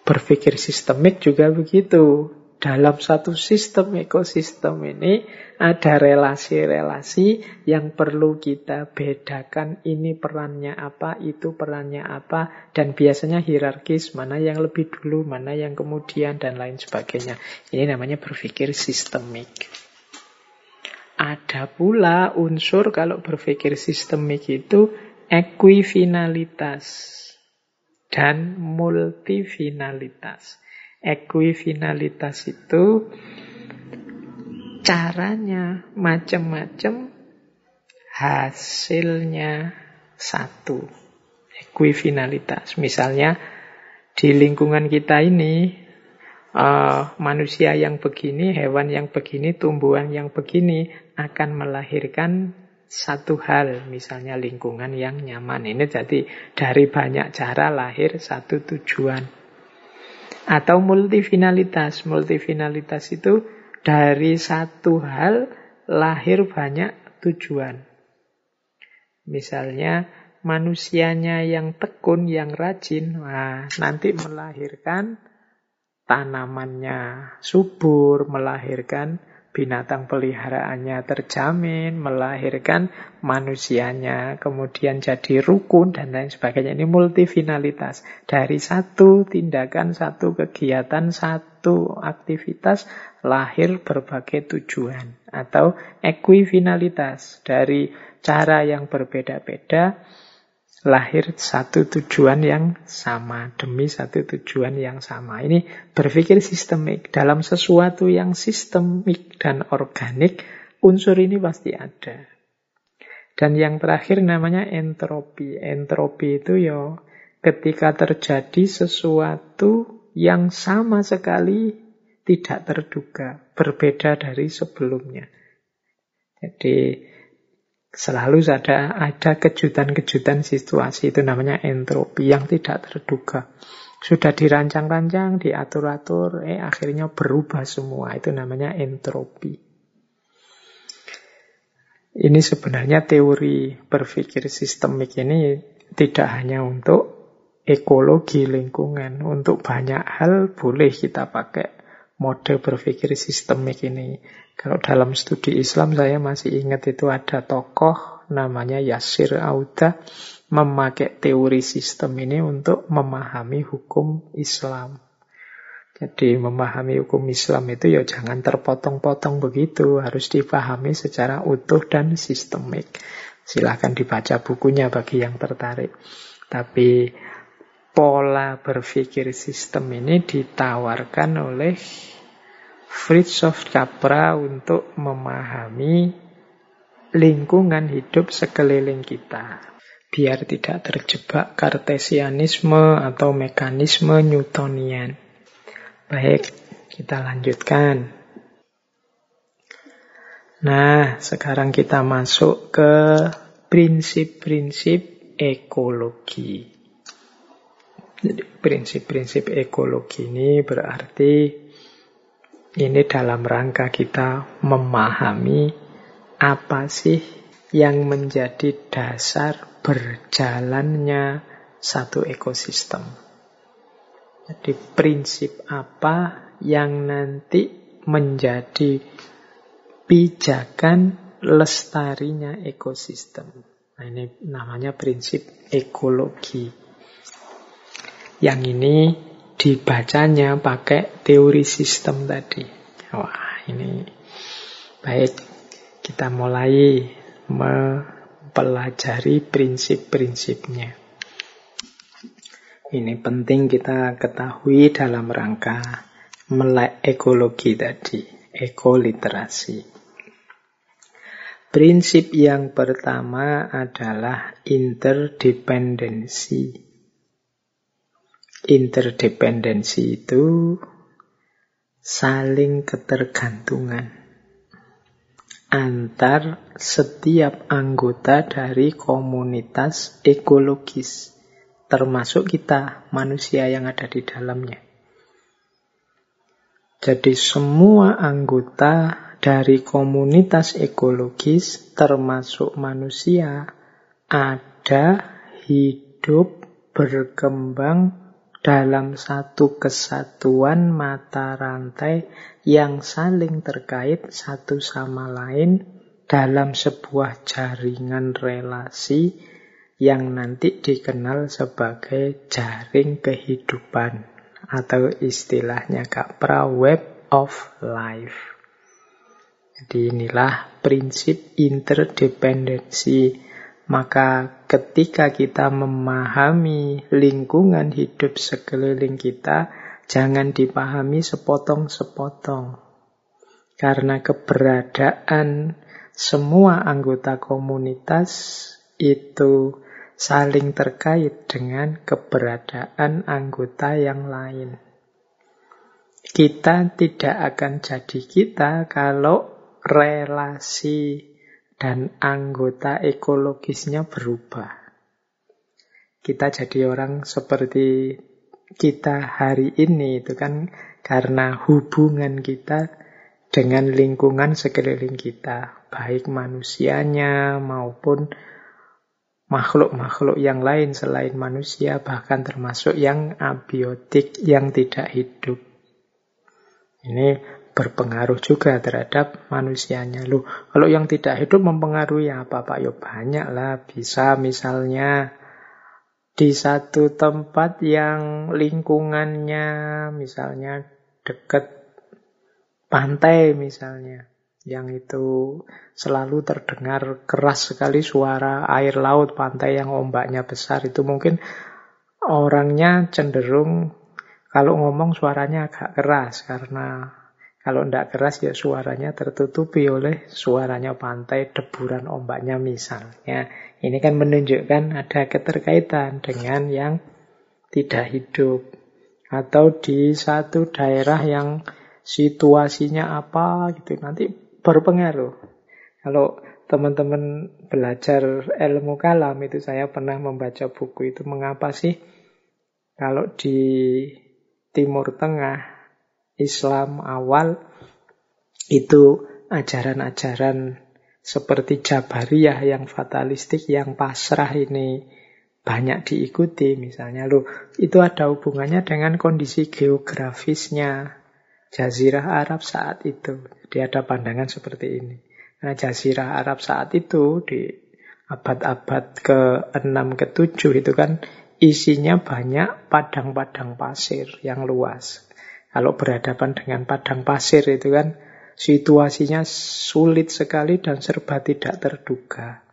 Berpikir sistemik juga begitu dalam satu sistem ekosistem ini ada relasi-relasi yang perlu kita bedakan ini perannya apa, itu perannya apa, dan biasanya hierarkis, mana yang lebih dulu, mana yang kemudian, dan lain sebagainya. Ini namanya berpikir sistemik. Ada pula unsur kalau berpikir sistemik itu ekuifinalitas dan multifinalitas. Ekuifinalitas itu caranya macam-macam, hasilnya satu. Ekuifinalitas. Misalnya di lingkungan kita ini uh, manusia yang begini, hewan yang begini, tumbuhan yang begini akan melahirkan satu hal, misalnya lingkungan yang nyaman. Ini jadi dari banyak cara lahir satu tujuan. Atau multifinalitas. Multifinalitas itu dari satu hal lahir banyak tujuan. Misalnya manusianya yang tekun, yang rajin, nah, nanti melahirkan tanamannya subur, melahirkan binatang peliharaannya terjamin, melahirkan manusianya, kemudian jadi rukun dan lain sebagainya. Ini multifinalitas. Dari satu tindakan, satu kegiatan, satu aktivitas lahir berbagai tujuan. Atau equifinalitas. Dari cara yang berbeda-beda lahir satu tujuan yang sama demi satu tujuan yang sama. Ini berpikir sistemik dalam sesuatu yang sistemik dan organik, unsur ini pasti ada. Dan yang terakhir namanya entropi. Entropi itu ya ketika terjadi sesuatu yang sama sekali tidak terduga, berbeda dari sebelumnya. Jadi Selalu ada ada kejutan-kejutan situasi itu namanya entropi yang tidak terduga. Sudah dirancang-rancang, diatur-atur, eh akhirnya berubah semua. Itu namanya entropi. Ini sebenarnya teori berpikir sistemik ini tidak hanya untuk ekologi lingkungan. Untuk banyak hal boleh kita pakai mode berpikir sistemik ini. Kalau dalam studi Islam saya masih ingat itu ada tokoh namanya Yasir Auda memakai teori sistem ini untuk memahami hukum Islam. Jadi memahami hukum Islam itu ya jangan terpotong-potong begitu, harus dipahami secara utuh dan sistemik. Silahkan dibaca bukunya bagi yang tertarik. Tapi pola berpikir sistem ini ditawarkan oleh Fritjof Capra untuk memahami lingkungan hidup sekeliling kita. Biar tidak terjebak kartesianisme atau mekanisme Newtonian. Baik, kita lanjutkan. Nah, sekarang kita masuk ke prinsip-prinsip ekologi. Prinsip-prinsip ekologi ini berarti ini dalam rangka kita memahami apa sih yang menjadi dasar berjalannya satu ekosistem. Jadi prinsip apa yang nanti menjadi pijakan lestarinya ekosistem. Nah, ini namanya prinsip ekologi. Yang ini dibacanya pakai teori sistem tadi. Wah, ini baik. Kita mulai mempelajari prinsip-prinsipnya. Ini penting kita ketahui dalam rangka melek ekologi tadi, ekoliterasi. Prinsip yang pertama adalah interdependensi. Interdependensi itu saling ketergantungan antar setiap anggota dari komunitas ekologis, termasuk kita, manusia yang ada di dalamnya. Jadi semua anggota dari komunitas ekologis, termasuk manusia, ada hidup berkembang dalam satu kesatuan mata rantai yang saling terkait satu sama lain dalam sebuah jaringan relasi yang nanti dikenal sebagai jaring kehidupan atau istilahnya Kapra Web of Life. Jadi inilah prinsip interdependensi maka ketika kita memahami lingkungan hidup sekeliling kita, jangan dipahami sepotong-sepotong. Karena keberadaan semua anggota komunitas itu saling terkait dengan keberadaan anggota yang lain. Kita tidak akan jadi kita kalau relasi dan anggota ekologisnya berubah. Kita jadi orang seperti kita hari ini itu kan karena hubungan kita dengan lingkungan sekeliling kita, baik manusianya maupun makhluk-makhluk yang lain selain manusia, bahkan termasuk yang abiotik, yang tidak hidup. Ini berpengaruh juga terhadap manusianya. Loh, kalau yang tidak hidup mempengaruhi apa Pak? Ya banyak lah. Bisa misalnya di satu tempat yang lingkungannya misalnya dekat pantai misalnya yang itu selalu terdengar keras sekali suara air laut pantai yang ombaknya besar itu mungkin orangnya cenderung kalau ngomong suaranya agak keras karena kalau tidak keras ya suaranya tertutupi oleh suaranya pantai deburan ombaknya misalnya ini kan menunjukkan ada keterkaitan dengan yang tidak hidup atau di satu daerah yang situasinya apa gitu nanti berpengaruh. Kalau teman-teman belajar ilmu kalam itu saya pernah membaca buku itu mengapa sih kalau di Timur Tengah Islam awal itu ajaran-ajaran seperti Jabariyah yang fatalistik, yang pasrah ini banyak diikuti misalnya. Loh, itu ada hubungannya dengan kondisi geografisnya, Jazirah Arab saat itu. Jadi ada pandangan seperti ini. Nah, Jazirah Arab saat itu di abad-abad ke-6 ke-7 itu kan isinya banyak padang-padang pasir yang luas. Kalau berhadapan dengan padang pasir itu kan situasinya sulit sekali dan serba tidak terduga.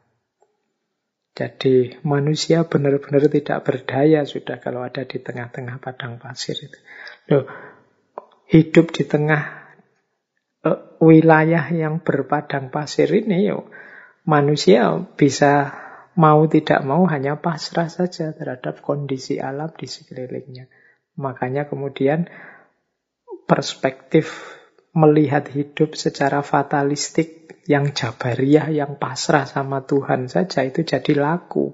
Jadi manusia benar-benar tidak berdaya sudah kalau ada di tengah-tengah padang pasir itu. Loh, hidup di tengah uh, wilayah yang berpadang pasir ini, yo, manusia bisa mau tidak mau hanya pasrah saja terhadap kondisi alam di sekelilingnya. Makanya kemudian perspektif melihat hidup secara fatalistik yang jabariyah, yang pasrah sama Tuhan saja itu jadi laku.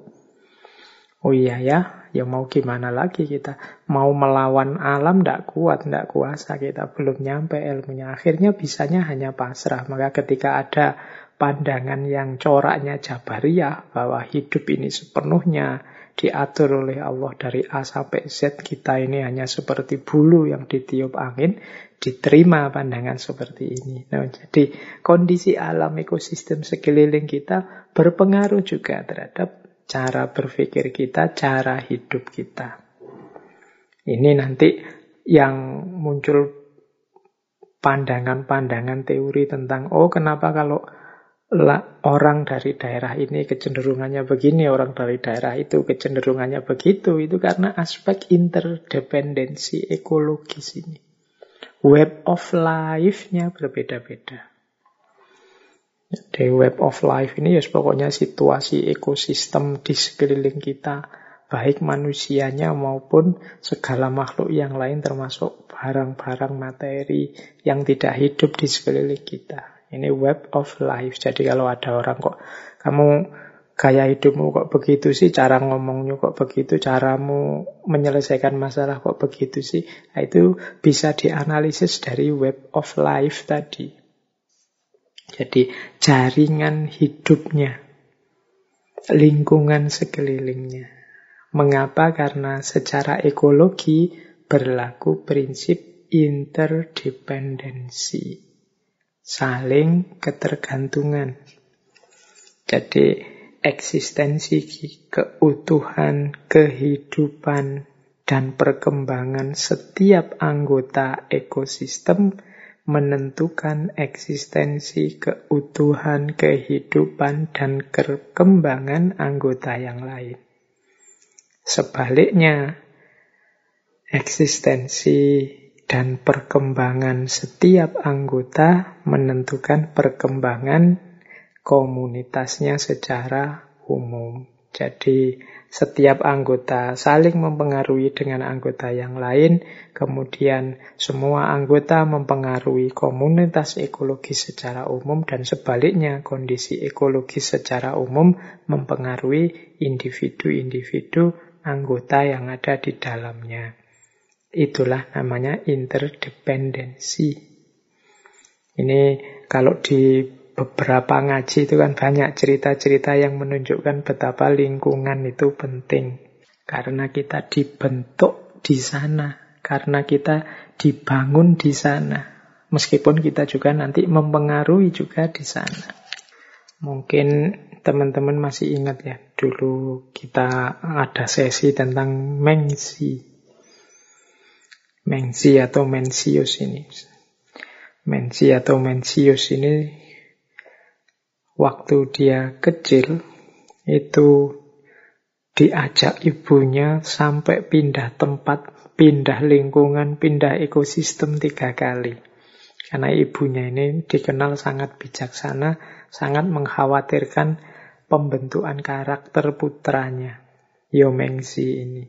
Oh iya ya, Ya mau gimana lagi kita. Mau melawan alam tidak kuat, tidak kuasa. Kita belum nyampe ilmunya. Akhirnya bisanya hanya pasrah. Maka ketika ada pandangan yang coraknya Jabariyah bahwa hidup ini sepenuhnya diatur oleh Allah dari A sampai Z kita ini hanya seperti bulu yang ditiup angin diterima pandangan seperti ini. Nah, jadi kondisi alam ekosistem sekeliling kita berpengaruh juga terhadap cara berpikir kita, cara hidup kita. Ini nanti yang muncul pandangan-pandangan teori tentang, oh kenapa kalau orang dari daerah ini kecenderungannya begini, orang dari daerah itu kecenderungannya begitu. Itu karena aspek interdependensi ekologis ini. Web of life-nya berbeda-beda. Di web of life ini ya pokoknya situasi ekosistem di sekeliling kita, baik manusianya maupun segala makhluk yang lain termasuk barang-barang materi yang tidak hidup di sekeliling kita. Ini web of life. Jadi kalau ada orang kok kamu gaya hidupmu kok begitu sih, cara ngomongnya kok begitu, caramu menyelesaikan masalah kok begitu sih, nah, itu bisa dianalisis dari web of life tadi. Jadi jaringan hidupnya, lingkungan sekelilingnya. Mengapa? Karena secara ekologi berlaku prinsip interdependensi. Saling ketergantungan. Jadi eksistensi keutuhan, kehidupan, dan perkembangan setiap anggota ekosistem menentukan eksistensi, keutuhan, kehidupan, dan perkembangan anggota yang lain. Sebaliknya, eksistensi dan perkembangan setiap anggota menentukan perkembangan komunitasnya secara umum. Jadi setiap anggota saling mempengaruhi dengan anggota yang lain, kemudian semua anggota mempengaruhi komunitas ekologis secara umum, dan sebaliknya kondisi ekologis secara umum mempengaruhi individu-individu anggota yang ada di dalamnya. Itulah namanya interdependensi. Ini kalau di beberapa ngaji itu kan banyak cerita-cerita yang menunjukkan betapa lingkungan itu penting. Karena kita dibentuk di sana, karena kita dibangun di sana. Meskipun kita juga nanti mempengaruhi juga di sana. Mungkin teman-teman masih ingat ya, dulu kita ada sesi tentang mengsi. Mengsi atau mensius ini. Mensi atau mensius ini waktu dia kecil itu diajak ibunya sampai pindah tempat, pindah lingkungan, pindah ekosistem tiga kali. Karena ibunya ini dikenal sangat bijaksana, sangat mengkhawatirkan pembentukan karakter putranya, Yomengsi ini.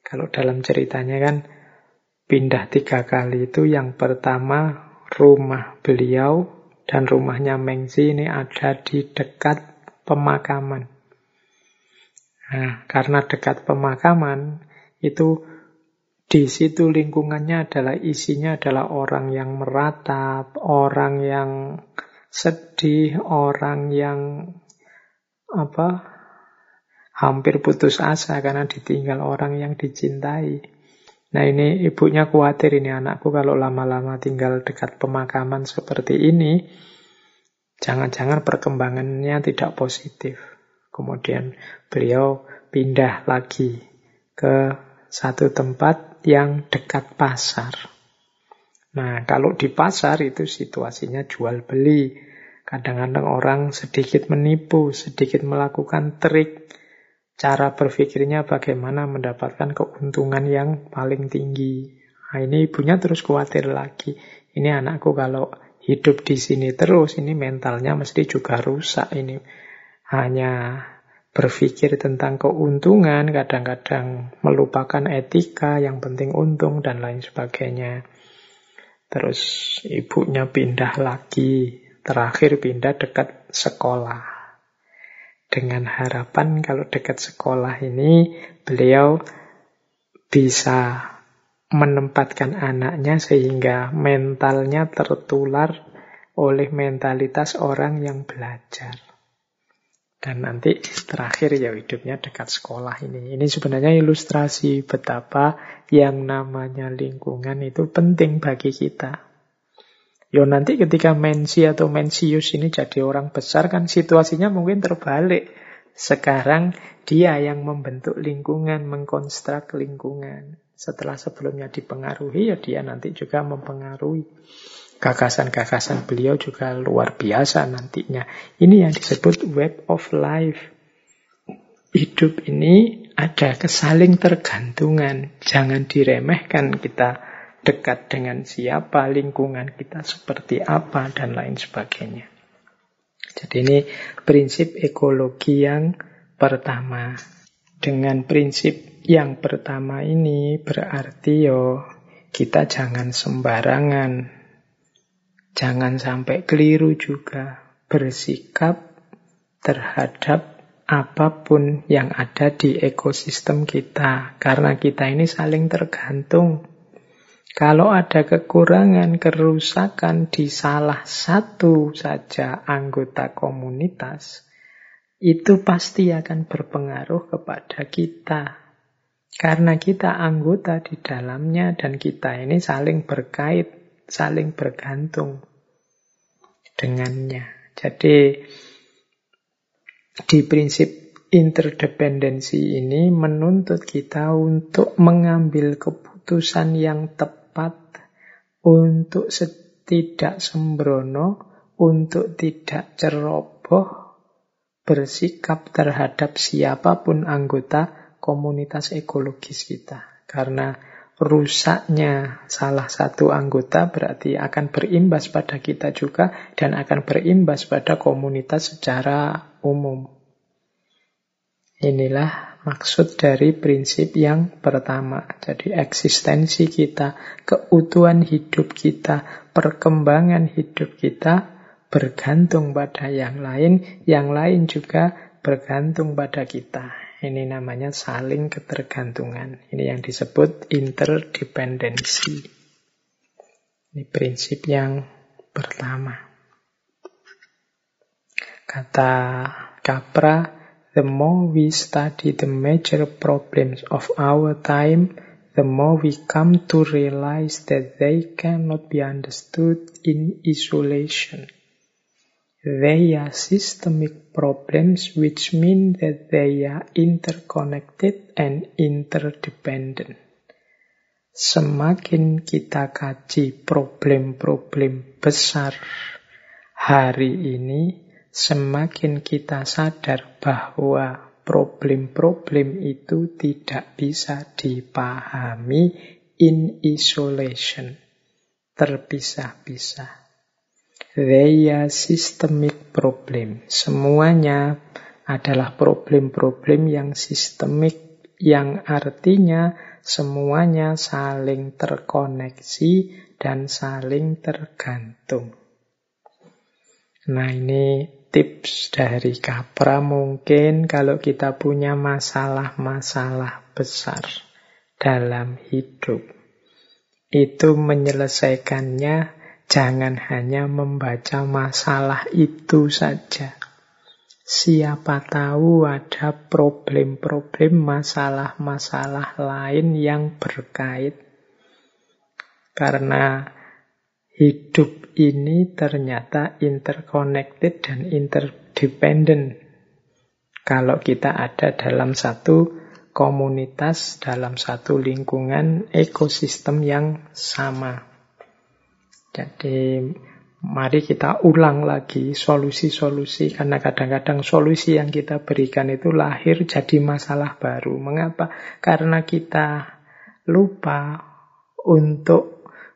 Kalau dalam ceritanya kan pindah tiga kali itu yang pertama rumah beliau dan rumahnya Mengzi ini ada di dekat pemakaman. Nah, karena dekat pemakaman, itu di situ lingkungannya adalah isinya adalah orang yang meratap, orang yang sedih, orang yang apa hampir putus asa karena ditinggal orang yang dicintai. Nah ini ibunya khawatir ini anakku kalau lama-lama tinggal dekat pemakaman seperti ini, jangan-jangan perkembangannya tidak positif. Kemudian beliau pindah lagi ke satu tempat yang dekat pasar. Nah kalau di pasar itu situasinya jual beli. Kadang-kadang orang sedikit menipu, sedikit melakukan trik, cara berpikirnya bagaimana mendapatkan keuntungan yang paling tinggi. Nah, ini ibunya terus khawatir lagi. Ini anakku kalau hidup di sini terus, ini mentalnya mesti juga rusak. Ini hanya berpikir tentang keuntungan, kadang-kadang melupakan etika, yang penting untung, dan lain sebagainya. Terus ibunya pindah lagi, terakhir pindah dekat sekolah dengan harapan kalau dekat sekolah ini beliau bisa menempatkan anaknya sehingga mentalnya tertular oleh mentalitas orang yang belajar. Dan nanti terakhir ya hidupnya dekat sekolah ini. Ini sebenarnya ilustrasi betapa yang namanya lingkungan itu penting bagi kita. Yo nanti ketika Mensi atau Mensius ini jadi orang besar kan situasinya mungkin terbalik. Sekarang dia yang membentuk lingkungan, mengkonstruk lingkungan. Setelah sebelumnya dipengaruhi, ya dia nanti juga mempengaruhi. Gagasan-gagasan beliau juga luar biasa nantinya. Ini yang disebut web of life. Hidup ini ada kesaling tergantungan. Jangan diremehkan kita dekat dengan siapa, lingkungan kita seperti apa, dan lain sebagainya. Jadi ini prinsip ekologi yang pertama. Dengan prinsip yang pertama ini berarti yo kita jangan sembarangan. Jangan sampai keliru juga bersikap terhadap apa pun yang ada di ekosistem kita. Karena kita ini saling tergantung. Kalau ada kekurangan, kerusakan di salah satu saja anggota komunitas, itu pasti akan berpengaruh kepada kita. Karena kita anggota di dalamnya dan kita ini saling berkait, saling bergantung dengannya. Jadi di prinsip interdependensi ini menuntut kita untuk mengambil keputusan yang tepat tepat, untuk tidak sembrono, untuk tidak ceroboh, bersikap terhadap siapa pun anggota komunitas ekologis kita. Karena rusaknya salah satu anggota berarti akan berimbas pada kita juga dan akan berimbas pada komunitas secara umum. Inilah maksud dari prinsip yang pertama. Jadi eksistensi kita, keutuhan hidup kita, perkembangan hidup kita bergantung pada yang lain, yang lain juga bergantung pada kita. Ini namanya saling ketergantungan. Ini yang disebut interdependensi. Ini prinsip yang pertama. Kata Capra, The more we study the major problems of our time, the more we come to realize that they cannot be understood in isolation. They are systemic problems which mean that they are interconnected and interdependent. Semakin kita kaji problem-problem besar hari ini, semakin kita sadar bahwa problem-problem itu tidak bisa dipahami in isolation, terpisah-pisah. They are systemic problem. Semuanya adalah problem-problem yang sistemik, yang artinya semuanya saling terkoneksi dan saling tergantung. Nah ini tips dari Kapra mungkin kalau kita punya masalah-masalah besar dalam hidup. Itu menyelesaikannya jangan hanya membaca masalah itu saja. Siapa tahu ada problem-problem, masalah-masalah lain yang berkait. Karena hidup ini ternyata interconnected dan interdependent. Kalau kita ada dalam satu komunitas, dalam satu lingkungan ekosistem yang sama. Jadi mari kita ulang lagi solusi-solusi karena kadang-kadang solusi yang kita berikan itu lahir jadi masalah baru. Mengapa? Karena kita lupa untuk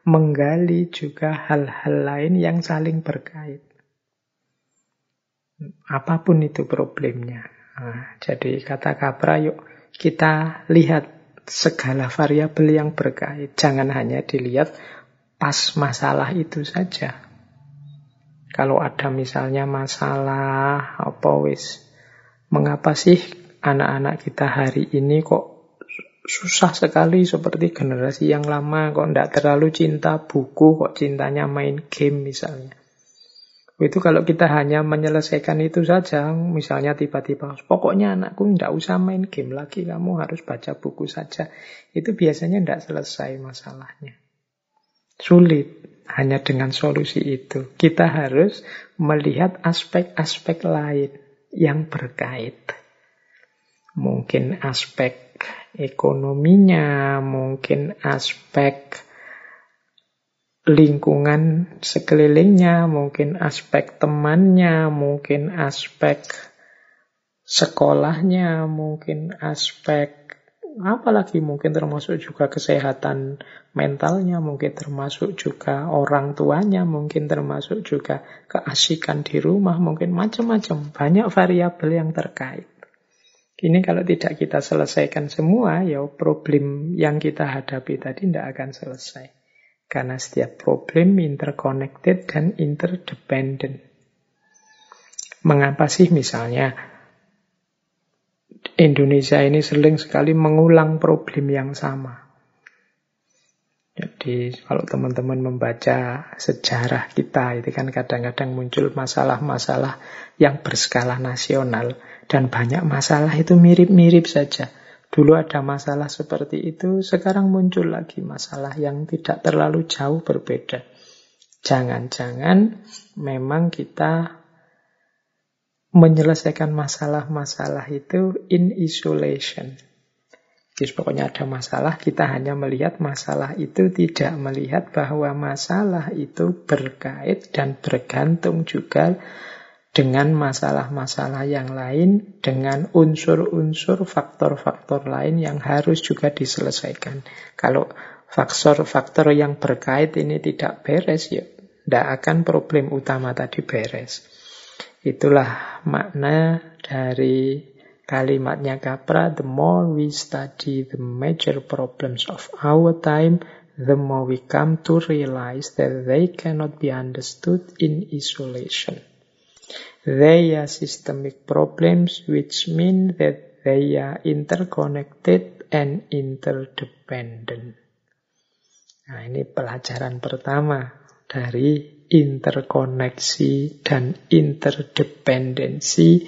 menggali juga hal-hal lain yang saling berkait. Apa pun itu problemnya. Nah, jadi kata Capra, yuk kita lihat segala variabel yang berkait. Jangan hanya dilihat pas masalah itu saja. Kalau ada misalnya masalah apa wis, mengapa sih anak-anak kita hari ini kok susah sekali seperti generasi yang lama kok tidak terlalu cinta buku kok cintanya main game misalnya. Itu kalau kita hanya menyelesaikan itu saja misalnya tiba-tiba pokoknya anakku tidak usah main game lagi kamu harus baca buku saja. Itu biasanya tidak selesai masalahnya. Sulit hanya dengan solusi itu. Kita harus melihat aspek-aspek lain yang berkait. Mungkin aspek ekonominya, mungkin aspek lingkungan sekelilingnya, mungkin aspek temannya, mungkin aspek sekolahnya, mungkin aspek apalagi mungkin termasuk juga kesehatan mentalnya, mungkin termasuk juga orang tuanya, mungkin termasuk juga keasikan di rumah, mungkin macam-macam, banyak variabel yang terkait. Ini kalau tidak kita selesaikan semua, ya problem yang kita hadapi tadi tidak akan selesai. Karena setiap problem interconnected dan interdependent. Mengapa sih misalnya Indonesia ini sering sekali mengulang problem yang sama? Jadi kalau teman-teman membaca sejarah kita, itu kan kadang-kadang muncul masalah-masalah yang berskala nasional. Dan banyak masalah itu mirip-mirip saja. Dulu ada masalah seperti itu, sekarang muncul lagi masalah yang tidak terlalu jauh berbeda. Jangan-jangan memang kita menyelesaikan masalah-masalah itu in isolation. Jadi pokoknya ada masalah, kita hanya melihat masalah itu, tidak melihat bahwa masalah itu berkait dan bergantung juga dengan masalah-masalah yang lain, dengan unsur-unsur faktor-faktor lain yang harus juga diselesaikan. Kalau faktor-faktor yang berkait ini tidak beres, ya tidak akan problem utama tadi beres. Itulah makna dari Kalimatnya Capra, the more we study the major problems of our time, the more we come to realize that they cannot be understood in isolation. They are systemic problems, which mean that they are interconnected and interdependent. Nah, ini pelajaran pertama dari interkoneksi dan interdependensi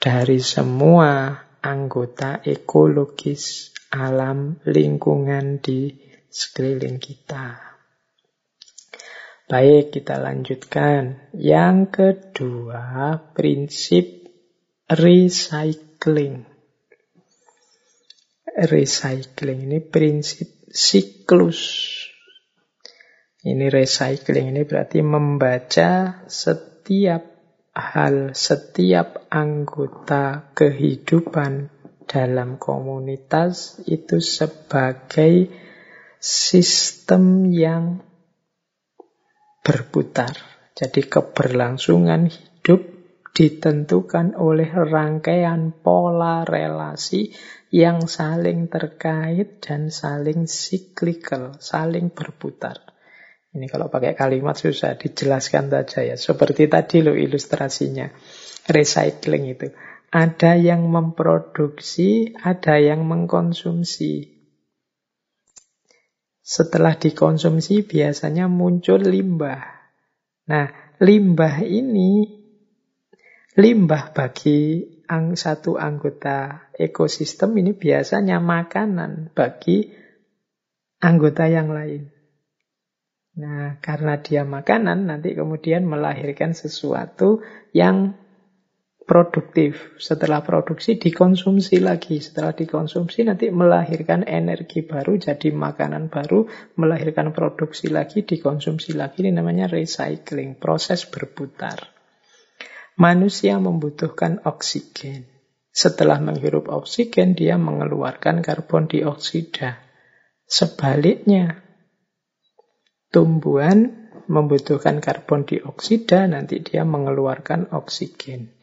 dari semua anggota ekologis alam lingkungan di sekeliling kita. Baik, kita lanjutkan. Yang kedua, prinsip recycling. Recycling ini prinsip siklus. Ini recycling ini berarti membaca setiap hal setiap anggota kehidupan dalam komunitas itu sebagai sistem yang berputar. Jadi keberlangsungan hidup ditentukan oleh rangkaian pola relasi yang saling terkait dan saling siklikal, saling berputar. Ini kalau pakai kalimat susah dijelaskan saja ya. Seperti tadi lo ilustrasinya. Recycling itu. Ada yang memproduksi, ada yang mengkonsumsi. Setelah dikonsumsi biasanya muncul limbah. Nah, limbah ini limbah bagi satu anggota ekosistem ini biasanya makanan bagi anggota yang lain. Nah, karena dia makanan, nanti kemudian melahirkan sesuatu yang produktif. Setelah produksi, dikonsumsi lagi. Setelah dikonsumsi, nanti melahirkan energi baru, jadi makanan baru, melahirkan produksi lagi, dikonsumsi lagi. Ini namanya recycling, proses berputar. Manusia membutuhkan oksigen. Setelah menghirup oksigen, dia mengeluarkan karbon dioksida. Sebaliknya, tumbuhan membutuhkan karbon dioksida, nanti dia mengeluarkan oksigen.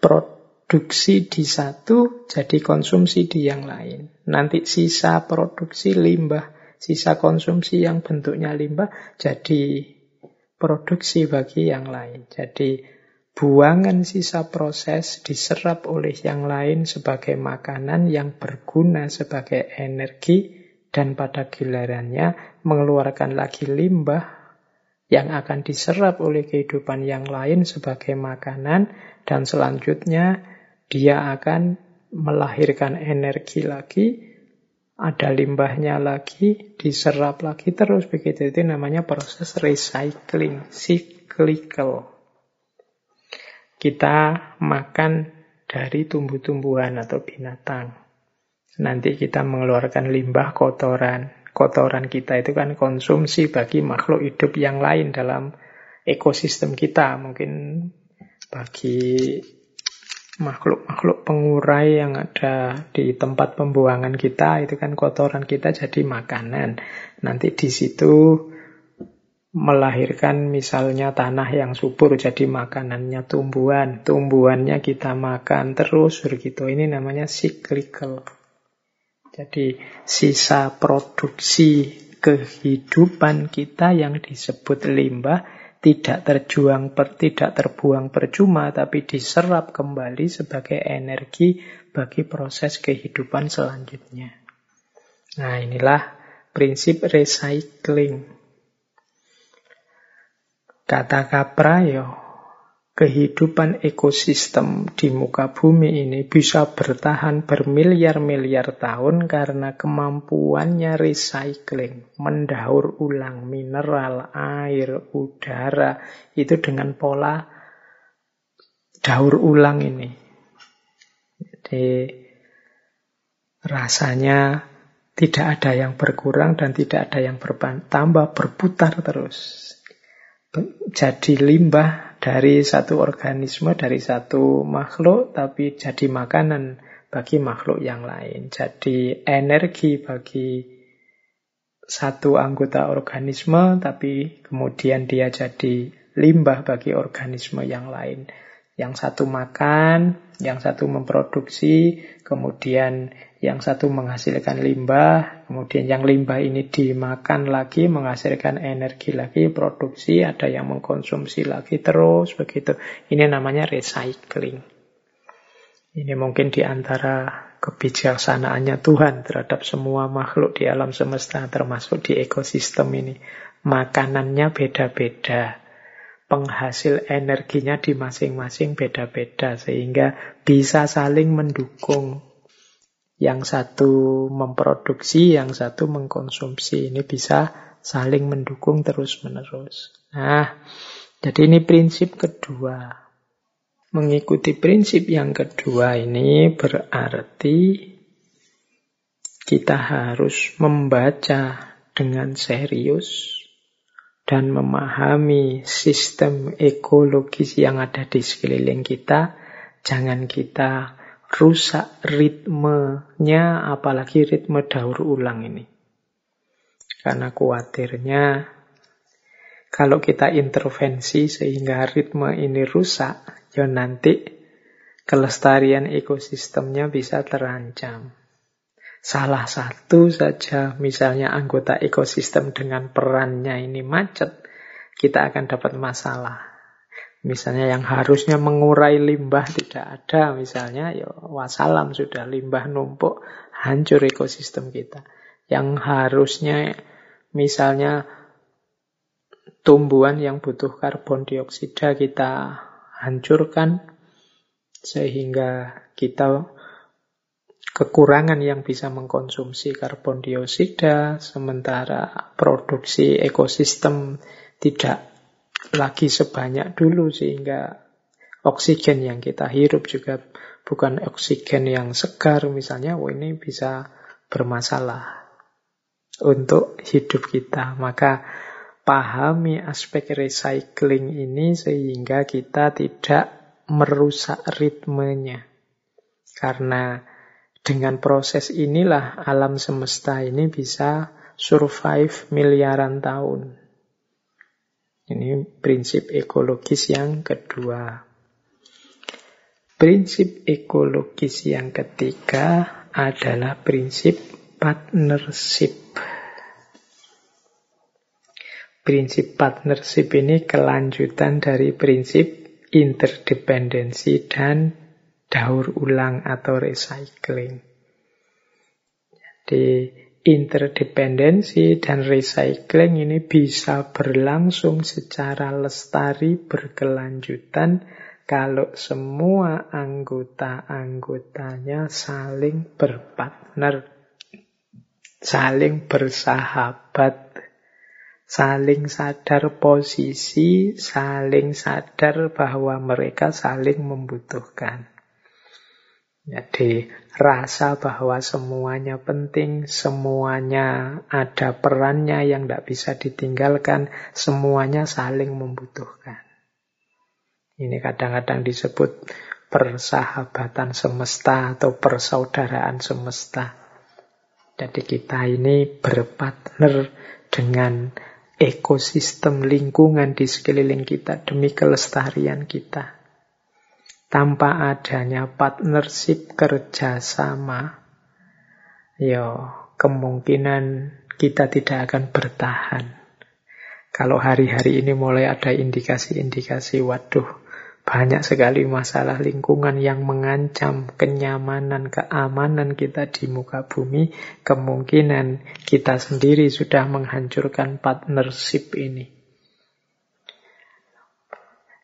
Produksi di satu, jadi konsumsi di yang lain. Nanti sisa produksi limbah, sisa konsumsi yang bentuknya limbah, jadi produksi bagi yang lain. Jadi buangan sisa proses diserap oleh yang lain sebagai makanan yang berguna sebagai energi dan pada gilirannya mengeluarkan lagi limbah yang akan diserap oleh kehidupan yang lain sebagai makanan dan selanjutnya dia akan melahirkan energi lagi ada limbahnya lagi, diserap lagi terus begitu. Itu namanya proses recycling, cyclical. Kita makan dari tumbuh-tumbuhan atau binatang. Nanti kita mengeluarkan limbah kotoran. Kotoran kita itu kan konsumsi bagi makhluk hidup yang lain dalam ekosistem kita. Mungkin bagi makhluk-makhluk pengurai yang ada di tempat pembuangan kita itu kan kotoran kita jadi makanan. Nanti di situ melahirkan misalnya tanah yang subur jadi makanannya tumbuhan. Tumbuhannya kita makan terus begitu. Ini namanya cyclical. Jadi sisa produksi kehidupan kita yang disebut limbah tidak terjuang per, tidak terbuang percuma tapi diserap kembali sebagai energi bagi proses kehidupan selanjutnya. Nah, inilah prinsip recycling. Kata Kaprayo, kehidupan ekosistem di muka bumi ini bisa bertahan bermiliar-miliar tahun karena kemampuannya recycling, mendaur ulang mineral, air, udara, itu dengan pola daur ulang ini. Jadi rasanya tidak ada yang berkurang dan tidak ada yang bertambah, berputar terus. Jadi limbah dari satu organisme, dari satu makhluk, tapi jadi makanan bagi makhluk yang lain. Jadi energi bagi satu anggota organisme, tapi kemudian dia jadi limbah bagi organisme yang lain. Yang satu makan, yang satu memproduksi, kemudian yang satu menghasilkan limbah, kemudian yang limbah ini dimakan lagi, menghasilkan energi lagi, produksi, ada yang mengkonsumsi lagi terus begitu. Ini namanya recycling. Ini mungkin di antara kebijaksanaannya Tuhan terhadap semua makhluk di alam semesta, termasuk di ekosistem ini. Makanannya beda-beda penghasil energinya di masing-masing beda-beda sehingga bisa saling mendukung. Yang satu memproduksi, yang satu mengkonsumsi. Ini bisa saling mendukung terus-menerus. Nah, jadi ini prinsip kedua. Mengikuti prinsip yang kedua ini berarti kita harus membaca dengan serius dan memahami sistem ekologis yang ada di sekeliling kita, jangan kita rusak ritmenya, apalagi ritme daur ulang ini. Karena khawatirnya kalau kita intervensi sehingga ritme ini rusak, ya nanti kelestarian ekosistemnya bisa terancam. Salah satu saja, misalnya anggota ekosistem dengan perannya ini macet, kita akan dapat masalah. Misalnya yang harusnya mengurai limbah tidak ada, misalnya ya wasalam sudah limbah numpuk, hancur ekosistem kita. Yang harusnya misalnya tumbuhan yang butuh karbon dioksida kita hancurkan sehingga kita kekurangan yang bisa mengkonsumsi karbon dioksida, sementara produksi ekosistem tidak lagi sebanyak dulu sehingga oksigen yang kita hirup juga bukan oksigen yang segar misalnya, oh ini bisa bermasalah untuk hidup kita. Maka pahami aspek recycling ini sehingga kita tidak merusak ritmenya. Karena dengan proses inilah alam semesta ini bisa survive miliaran tahun. Ini prinsip ekologis yang kedua. Prinsip ekologis yang ketiga adalah prinsip partnership. Prinsip partnership ini kelanjutan dari prinsip interdependensi dan daur ulang atau recycling. Jadi interdependensi dan recycling ini bisa berlangsung secara lestari berkelanjutan kalau semua anggota-anggotanya saling berpartner, saling bersahabat, saling sadar posisi, saling sadar bahwa mereka saling membutuhkan. Jadi rasa bahwa semuanya penting, semuanya ada perannya yang tidak bisa ditinggalkan, semuanya saling membutuhkan. Ini kadang-kadang disebut persahabatan semesta atau persaudaraan semesta. Jadi kita ini berpartner dengan ekosistem lingkungan di sekeliling kita demi kelestarian kita tanpa adanya partnership kerjasama, ya kemungkinan kita tidak akan bertahan. Kalau hari-hari ini mulai ada indikasi-indikasi, waduh, banyak sekali masalah lingkungan yang mengancam kenyamanan, keamanan kita di muka bumi, kemungkinan kita sendiri sudah menghancurkan partnership ini.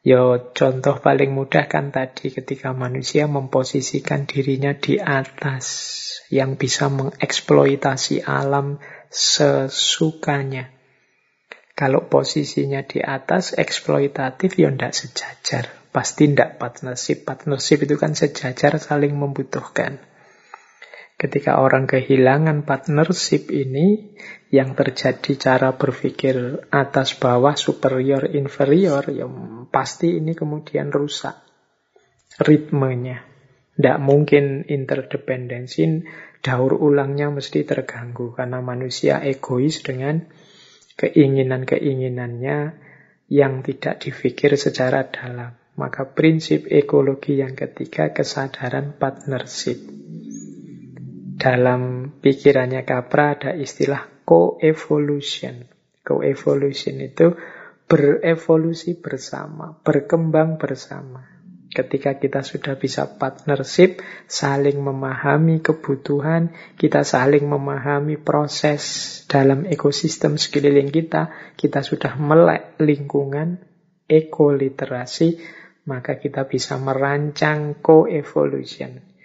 Yo contoh paling mudah kan tadi ketika manusia memposisikan dirinya di atas yang bisa mengeksploitasi alam sesukanya. Kalau posisinya di atas eksploitatif ya ndak sejajar. Pasti ndak partnership. Partnership itu kan sejajar saling membutuhkan. Ketika orang kehilangan partnership ini, yang terjadi cara berpikir atas bawah, superior, inferior, ya pasti ini kemudian rusak ritmenya. Tidak mungkin interdependensi, daur ulangnya mesti terganggu karena manusia egois dengan keinginan-keinginannya yang tidak dipikir secara dalam. Maka prinsip ekologi yang ketiga kesadaran partnership. Dalam pikirannya Capra ada istilah co-evolution. Co-evolution itu berevolusi bersama, berkembang bersama. Ketika kita sudah bisa partnership, saling memahami kebutuhan, kita saling memahami proses dalam ekosistem sekeliling kita, kita sudah melek lingkungan, ekoliterasi, maka kita bisa merancang co-evolution.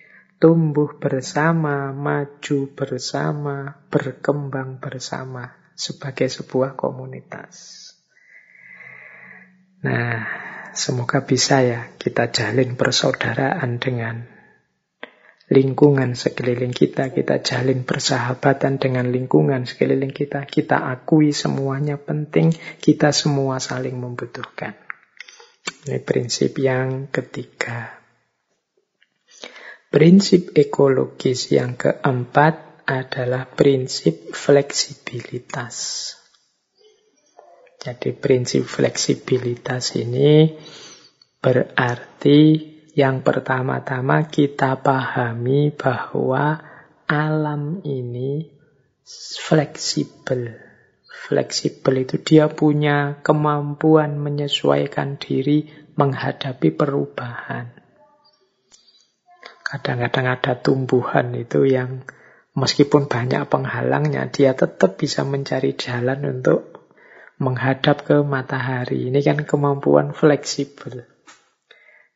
Tumbuh bersama, maju bersama, berkembang bersama sebagai sebuah komunitas. Nah, semoga bisa ya kita jalin persaudaraan dengan lingkungan sekeliling kita, kita jalin persahabatan dengan lingkungan sekeliling kita, kita akui semuanya penting, kita semua saling membutuhkan. Ini prinsip yang ketiga. Prinsip ekologis yang keempat adalah prinsip fleksibilitas. Jadi prinsip fleksibilitas ini berarti yang pertama-tama kita pahami bahwa alam ini fleksibel. Fleksibel itu dia punya kemampuan menyesuaikan diri menghadapi perubahan. Kadang-kadang ada tumbuhan itu yang meskipun banyak penghalangnya, dia tetap bisa mencari jalan untuk menghadap ke matahari. Ini kan kemampuan fleksibel.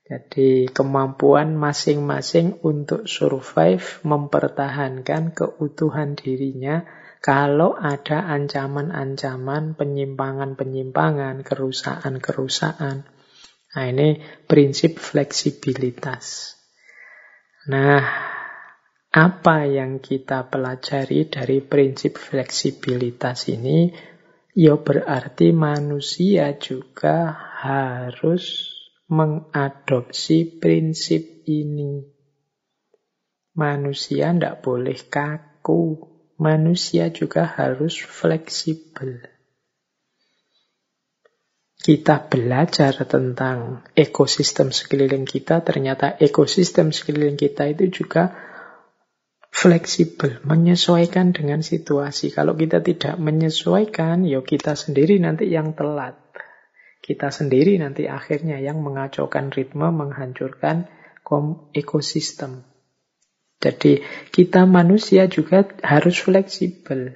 Jadi kemampuan masing-masing untuk survive, mempertahankan keutuhan dirinya kalau ada ancaman-ancaman, penyimpangan-penyimpangan, kerusakan-kerusakan. Nah ini prinsip fleksibilitas. Nah, apa yang kita pelajari dari prinsip fleksibilitas ini? Ya berarti manusia juga harus mengadopsi prinsip ini. Manusia tidak boleh kaku. Manusia juga harus fleksibel. Kita belajar tentang ekosistem sekeliling kita, ternyata ekosistem sekeliling kita itu juga fleksibel, menyesuaikan dengan situasi. Kalau kita tidak menyesuaikan, ya kita sendiri nanti yang telat. Kita sendiri nanti akhirnya yang mengacaukan ritme, menghancurkan ekosistem. Jadi kita manusia juga harus fleksibel.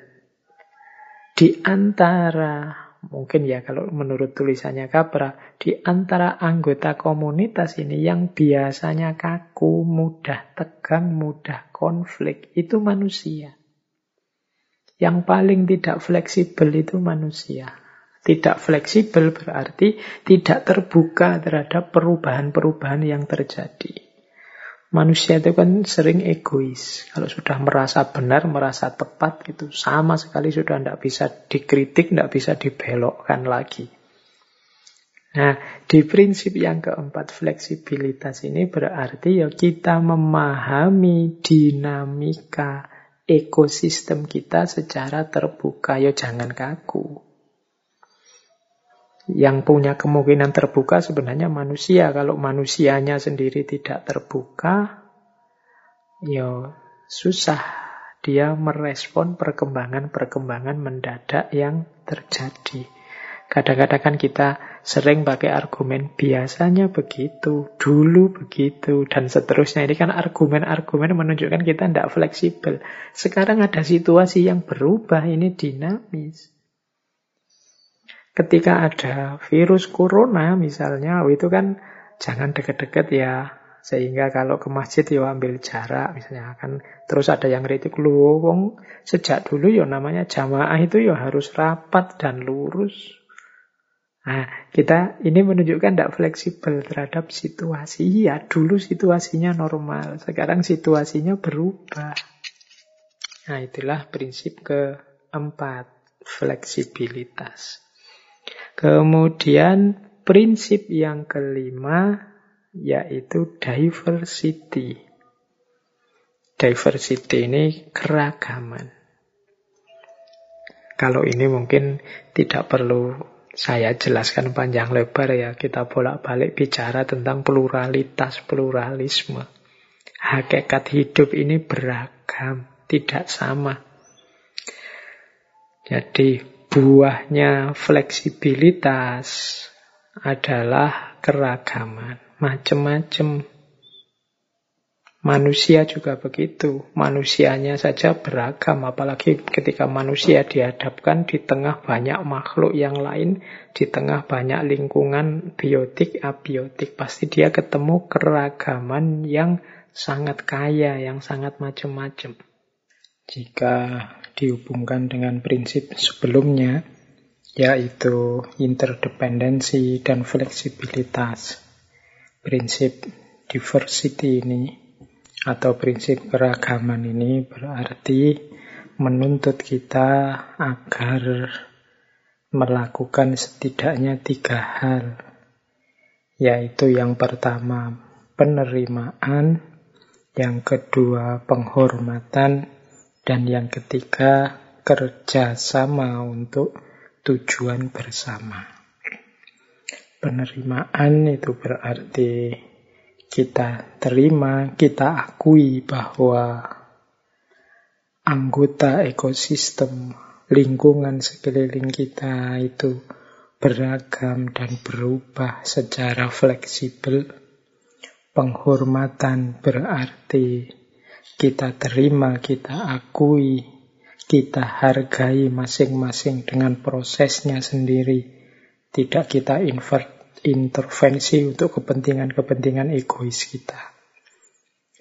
Di antara mungkin ya kalau menurut tulisannya Capra, di antara anggota komunitas ini yang biasanya kaku, mudah tegang, mudah konflik, itu manusia. Yang paling tidak fleksibel itu manusia. Tidak fleksibel berarti tidak terbuka terhadap perubahan-perubahan yang terjadi. Manusia itu kan sering egois. Kalau sudah merasa benar, merasa tepat, itu sama sekali sudah tidak bisa dikritik, tidak bisa dibelokkan lagi. Nah, di prinsip yang keempat, fleksibilitas ini berarti ya kita memahami dinamika ekosistem kita secara terbuka. Ya jangan kaku. Yang punya kemungkinan terbuka sebenarnya manusia. Kalau manusianya sendiri tidak terbuka, ya susah dia merespon perkembangan-perkembangan mendadak yang terjadi. Kadang-kadang kan kita sering pakai argumen biasanya begitu, dulu begitu, dan seterusnya. Ini kan argumen-argumen menunjukkan kita tidak fleksibel. Sekarang ada situasi yang berubah, ini dinamis. Ketika ada virus corona misalnya, oh itu kan jangan deket-deket ya. Sehingga kalau ke masjid ya ambil jarak misalnya kan. Terus ada yang kritik, lu wong sejak dulu ya namanya jamaah itu ya harus rapat dan lurus. Nah, kita ini menunjukkan tidak fleksibel terhadap situasi. Ya, dulu situasinya normal, sekarang situasinya berubah. Nah, itulah prinsip keempat, fleksibilitas. Kemudian prinsip yang kelima yaitu diversity. Diversity ini keragaman. Kalau ini mungkin tidak perlu saya jelaskan panjang lebar ya, kita bolak-balik bicara tentang pluralitas, pluralisme. Hakikat hidup ini beragam, tidak sama. Jadi buahnya fleksibilitas adalah keragaman, macam-macam. Manusia juga begitu. Manusianya saja beragam, apalagi ketika manusia dihadapkan di tengah banyak makhluk yang lain, di tengah banyak lingkungan biotik, abiotik. Pasti dia ketemu keragaman yang sangat kaya, yang sangat macam-macam. Jika dihubungkan dengan prinsip sebelumnya, yaitu interdependensi dan fleksibilitas. Prinsip diversity ini atau prinsip keragaman ini berarti menuntut kita agar melakukan setidaknya tiga hal, yaitu yang pertama penerimaan, yang kedua penghormatan, dan yang ketiga kerjasama untuk tujuan bersama. Penerimaan itu berarti kita terima, kita akui bahwa anggota ekosistem lingkungan sekeliling kita itu beragam dan berubah secara fleksibel. Penghormatan berarti kita terima, kita akui, kita hargai masing-masing dengan prosesnya sendiri. Tidak kita invert intervensi untuk kepentingan-kepentingan egois kita.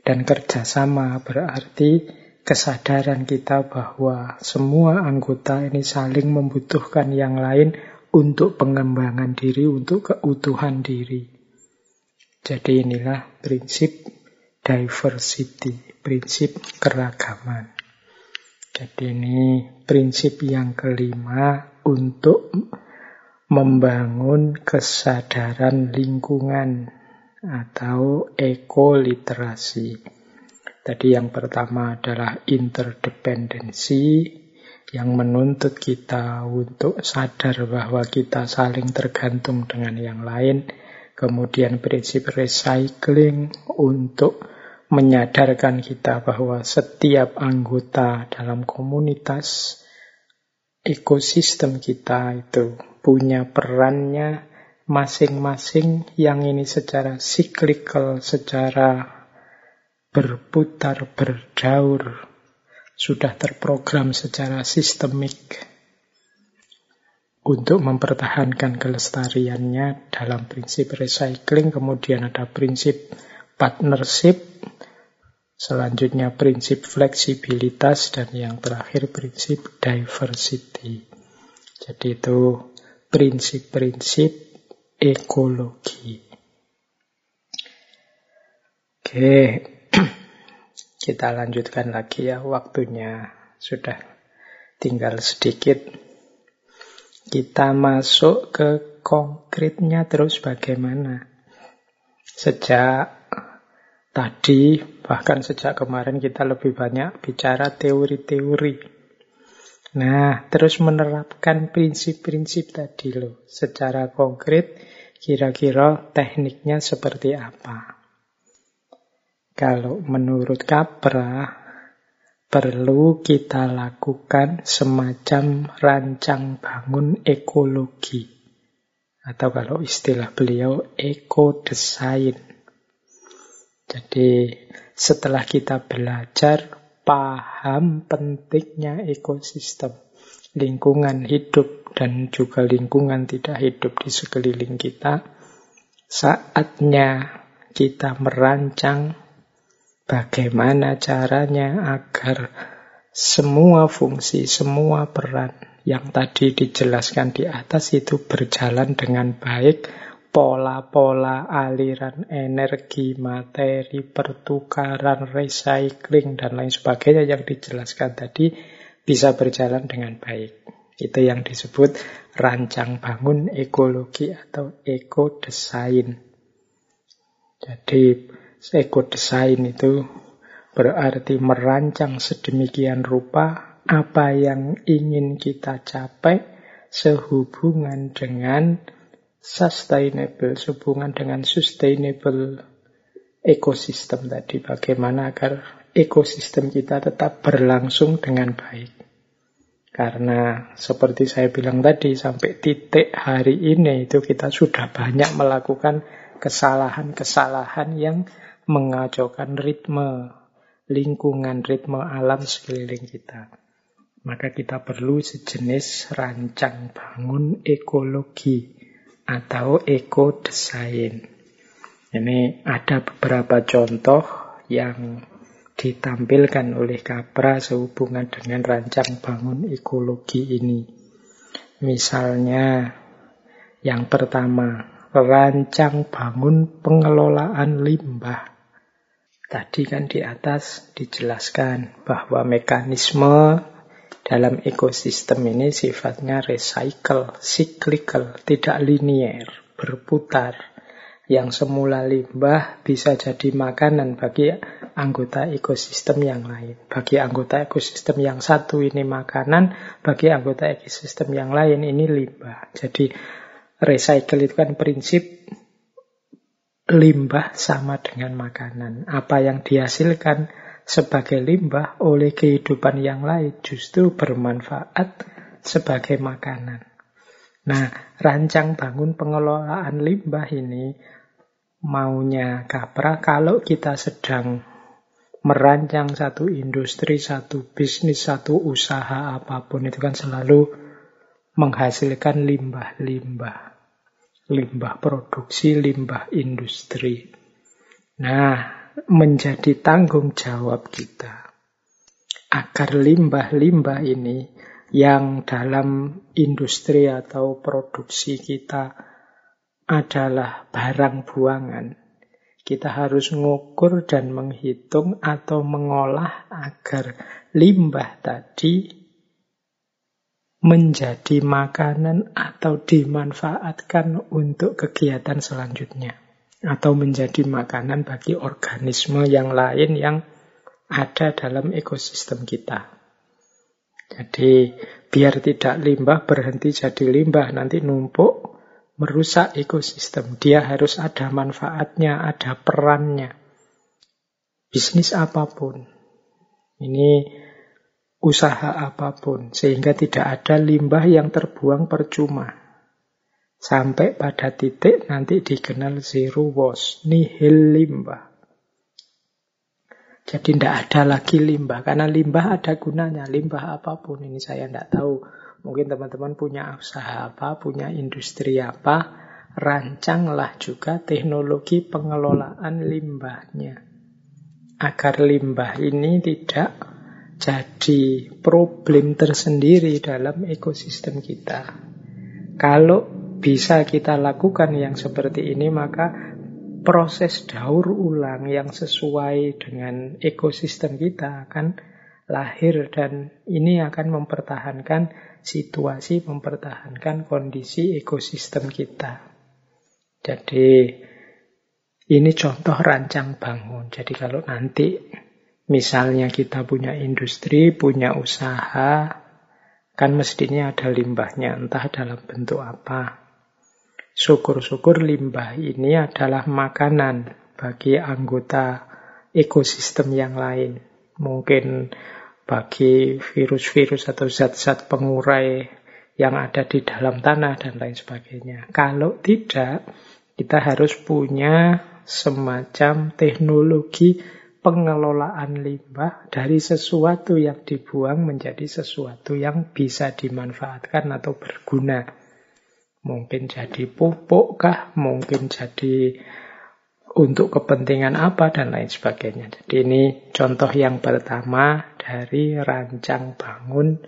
Dan kerjasama berarti kesadaran kita bahwa semua anggota ini saling membutuhkan yang lain untuk pengembangan diri, untuk keutuhan diri. Jadi inilah prinsip diversity, prinsip keragaman. Jadi ini prinsip yang kelima untuk membangun kesadaran lingkungan atau ekoliterasi. Tadi yang pertama adalah interdependensi yang menuntut kita untuk sadar bahwa kita saling tergantung dengan yang lain. Kemudian prinsip recycling untuk menyadarkan kita bahwa setiap anggota dalam komunitas ekosistem kita itu punya perannya masing-masing yang ini secara cyclical, secara berputar, berdaur, sudah terprogram secara sistemik untuk mempertahankan kelestariannya dalam prinsip recycling, kemudian ada prinsip partnership, selanjutnya prinsip fleksibilitas, dan yang terakhir prinsip diversity. Jadi itu prinsip-prinsip ekologi. Oke, [CLEARS THROAT] kita lanjutkan lagi ya waktunya sudah tinggal sedikit. Kita masuk ke konkretnya terus bagaimana. Sejak tadi, bahkan sejak kemarin kita lebih banyak bicara teori-teori. Nah, terus menerapkan prinsip-prinsip tadi loh. Secara konkret, kira-kira tekniknya seperti apa? Kalau menurut Capra, perlu kita lakukan semacam rancang bangun ekologi. Atau kalau istilah beliau, eco-design. Jadi setelah kita belajar paham pentingnya ekosistem, lingkungan hidup dan juga lingkungan tidak hidup di sekeliling kita, saatnya kita merancang bagaimana caranya agar semua fungsi, semua peran yang tadi dijelaskan di atas itu berjalan dengan baik pola-pola aliran energi, materi, pertukaran, recycling, dan lain sebagainya yang dijelaskan tadi bisa berjalan dengan baik. Itu yang disebut rancang bangun ekologi atau eco-design. Jadi eco-design itu berarti merancang sedemikian rupa apa yang ingin kita capai sehubungan dengan sustainable, sehubungan dengan sustainable ekosistem tadi. Bagaimana agar ekosistem kita tetap berlangsung dengan baik. Karena seperti saya bilang tadi, sampai titik hari ini itu kita sudah banyak melakukan kesalahan-kesalahan yang mengacaukan ritme lingkungan, ritme alam sekeliling kita. Maka kita perlu sejenis rancang bangun ekologi atau eco-design. Ini ada beberapa contoh yang ditampilkan oleh Kapra sehubungan dengan rancang bangun ekologi ini. Misalnya, yang pertama, rancang bangun pengelolaan limbah. Tadi kan di atas dijelaskan bahwa mekanisme dalam ekosistem ini sifatnya recycle, cyclical, tidak linier, berputar yang semula limbah bisa jadi makanan bagi anggota ekosistem yang lain. Bagi anggota ekosistem yang satu ini makanan, bagi anggota ekosistem yang lain ini limbah. Jadi recycle itu kan prinsip limbah sama dengan makanan. Apa yang dihasilkan sebagai limbah oleh kehidupan yang lain justru bermanfaat sebagai makanan. Nah, rancang bangun pengelolaan limbah ini maunya Kapra kalau kita sedang merancang satu industri, satu bisnis, satu usaha apa pun itu kan selalu menghasilkan limbah-limbah. Limbah produksi, limbah industri. Nah, menjadi tanggung jawab kita. Agar limbah-limbah ini yang dalam industri atau produksi kita adalah barang buangan, kita harus mengukur dan menghitung atau mengolah agar limbah tadi menjadi makanan atau dimanfaatkan untuk kegiatan selanjutnya atau menjadi makanan bagi organisme yang lain yang ada dalam ekosistem kita. Jadi biar tidak limbah berhenti jadi limbah nanti numpuk merusak ekosistem. Dia harus ada manfaatnya, ada perannya. Bisnis apa pun. Ini usaha apa pun. Sehingga tidak ada limbah yang terbuang percuma. Sampai pada titik nanti dikenal zero waste, nihil limbah. Jadi tidak ada lagi limbah, karena limbah ada gunanya, limbah apa pun. Ini saya tidak tahu Mungkin teman-teman punya usaha apa, punya industri apa, rancanglah juga teknologi pengelolaan limbahnya. Agar limbah ini tidak jadi problem tersendiri dalam ekosistem kita. Kalau bisa kita lakukan yang seperti ini, maka proses daur ulang yang sesuai dengan ekosistem kita akan lahir dan ini akan mempertahankan situasi mempertahankan kondisi ekosistem kita. Jadi ini contoh rancang bangun. Jadi kalau nanti misalnya kita punya industri, punya usaha, kan mestinya ada limbahnya, entah dalam bentuk apa. Syukur-syukur limbah ini adalah makanan bagi anggota ekosistem yang lain. Mungkin bagi virus-virus atau zat-zat pengurai yang ada di dalam tanah dan lain sebagainya. Kalau tidak, kita harus punya semacam teknologi pengelolaan limbah dari sesuatu yang dibuang menjadi sesuatu yang bisa dimanfaatkan atau berguna. Mungkin jadi pupuk kah, mungkin jadi untuk kepentingan apa dan lain sebagainya. Jadi ini contoh yang pertama dari rancang bangun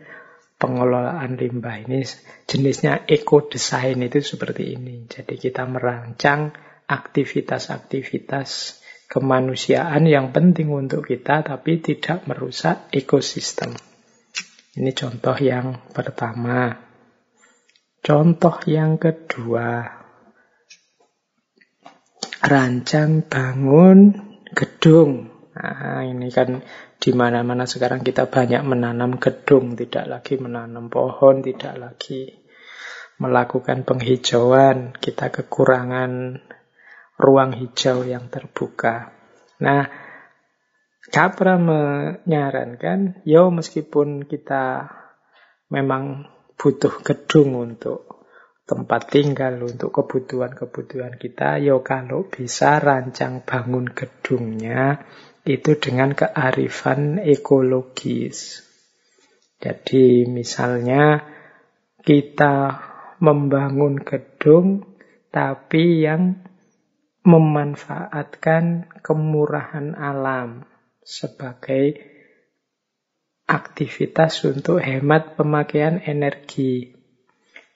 pengelolaan limbah ini jenisnya eco design itu seperti ini. Jadi kita merancang aktivitas-aktivitas kemanusiaan yang penting untuk kita tapi tidak merusak ekosistem. Ini contoh yang pertama. Contoh yang kedua, rancang bangun gedung. Nah, ini kan di mana-mana sekarang kita banyak menanam gedung, tidak lagi menanam pohon, tidak lagi melakukan penghijauan, kita kekurangan ruang hijau yang terbuka. Nah, Capra menyarankan, yo meskipun kita memang butuh gedung untuk tempat tinggal, untuk kebutuhan-kebutuhan kita, yo kalau bisa rancang bangun gedungnya itu dengan kearifan ekologis. Jadi misalnya kita membangun gedung tapi yang memanfaatkan kemurahan alam sebagai aktivitas untuk hemat pemakaian energi.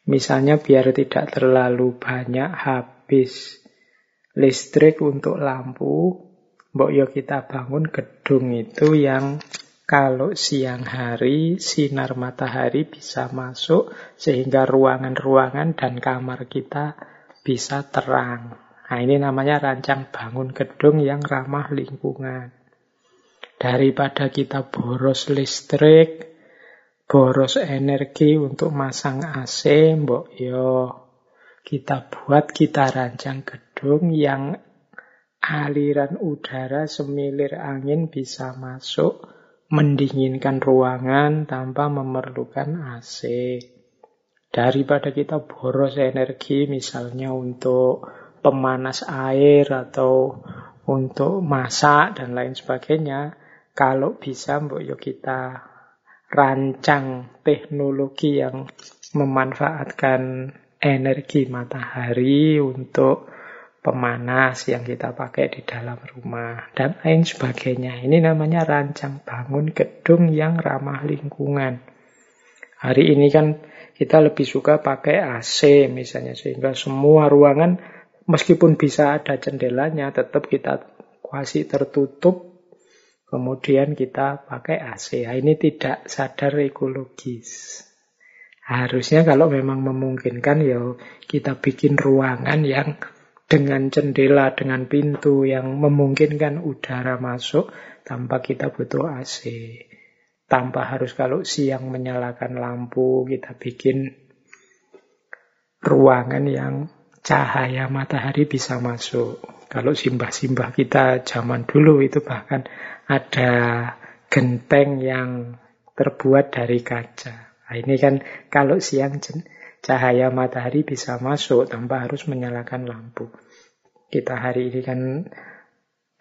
Misalnya biar tidak terlalu banyak habis listrik untuk lampu, mbok yo kita bangun gedung itu yang kalau siang hari sinar matahari bisa masuk sehingga ruangan-ruangan dan kamar kita bisa terang. Nah ini namanya rancang bangun gedung yang ramah lingkungan. Daripada kita boros listrik, boros energi untuk masang AC, mbok yo kita buat kita rancang gedung yang aliran udara semilir angin bisa masuk mendinginkan ruangan tanpa memerlukan AC. Daripada kita boros energi misalnya untuk pemanas air atau untuk masak dan lain sebagainya, kalau bisa mbok yo kita rancang teknologi yang memanfaatkan energi matahari untuk pemanas yang kita pakai di dalam rumah, dan lain sebagainya. Ini namanya rancang bangun gedung yang ramah lingkungan. Hari ini kan kita lebih suka pakai AC misalnya, sehingga semua ruangan meskipun bisa ada jendelanya, tetap kita kuasi tertutup, kemudian kita pakai AC. Nah, ini tidak sadar ekologis. Harusnya kalau memang memungkinkan ya kita bikin ruangan yang dengan jendela, dengan pintu yang memungkinkan udara masuk tanpa kita butuh AC. Tanpa harus kalau siang menyalakan lampu, kita bikin ruangan yang cahaya matahari bisa masuk. Kalau simbah-simbah kita zaman dulu itu bahkan ada genteng yang terbuat dari kaca. Nah, ini kan kalau siang cahaya matahari bisa masuk tanpa harus menyalakan lampu. Kita hari ini kan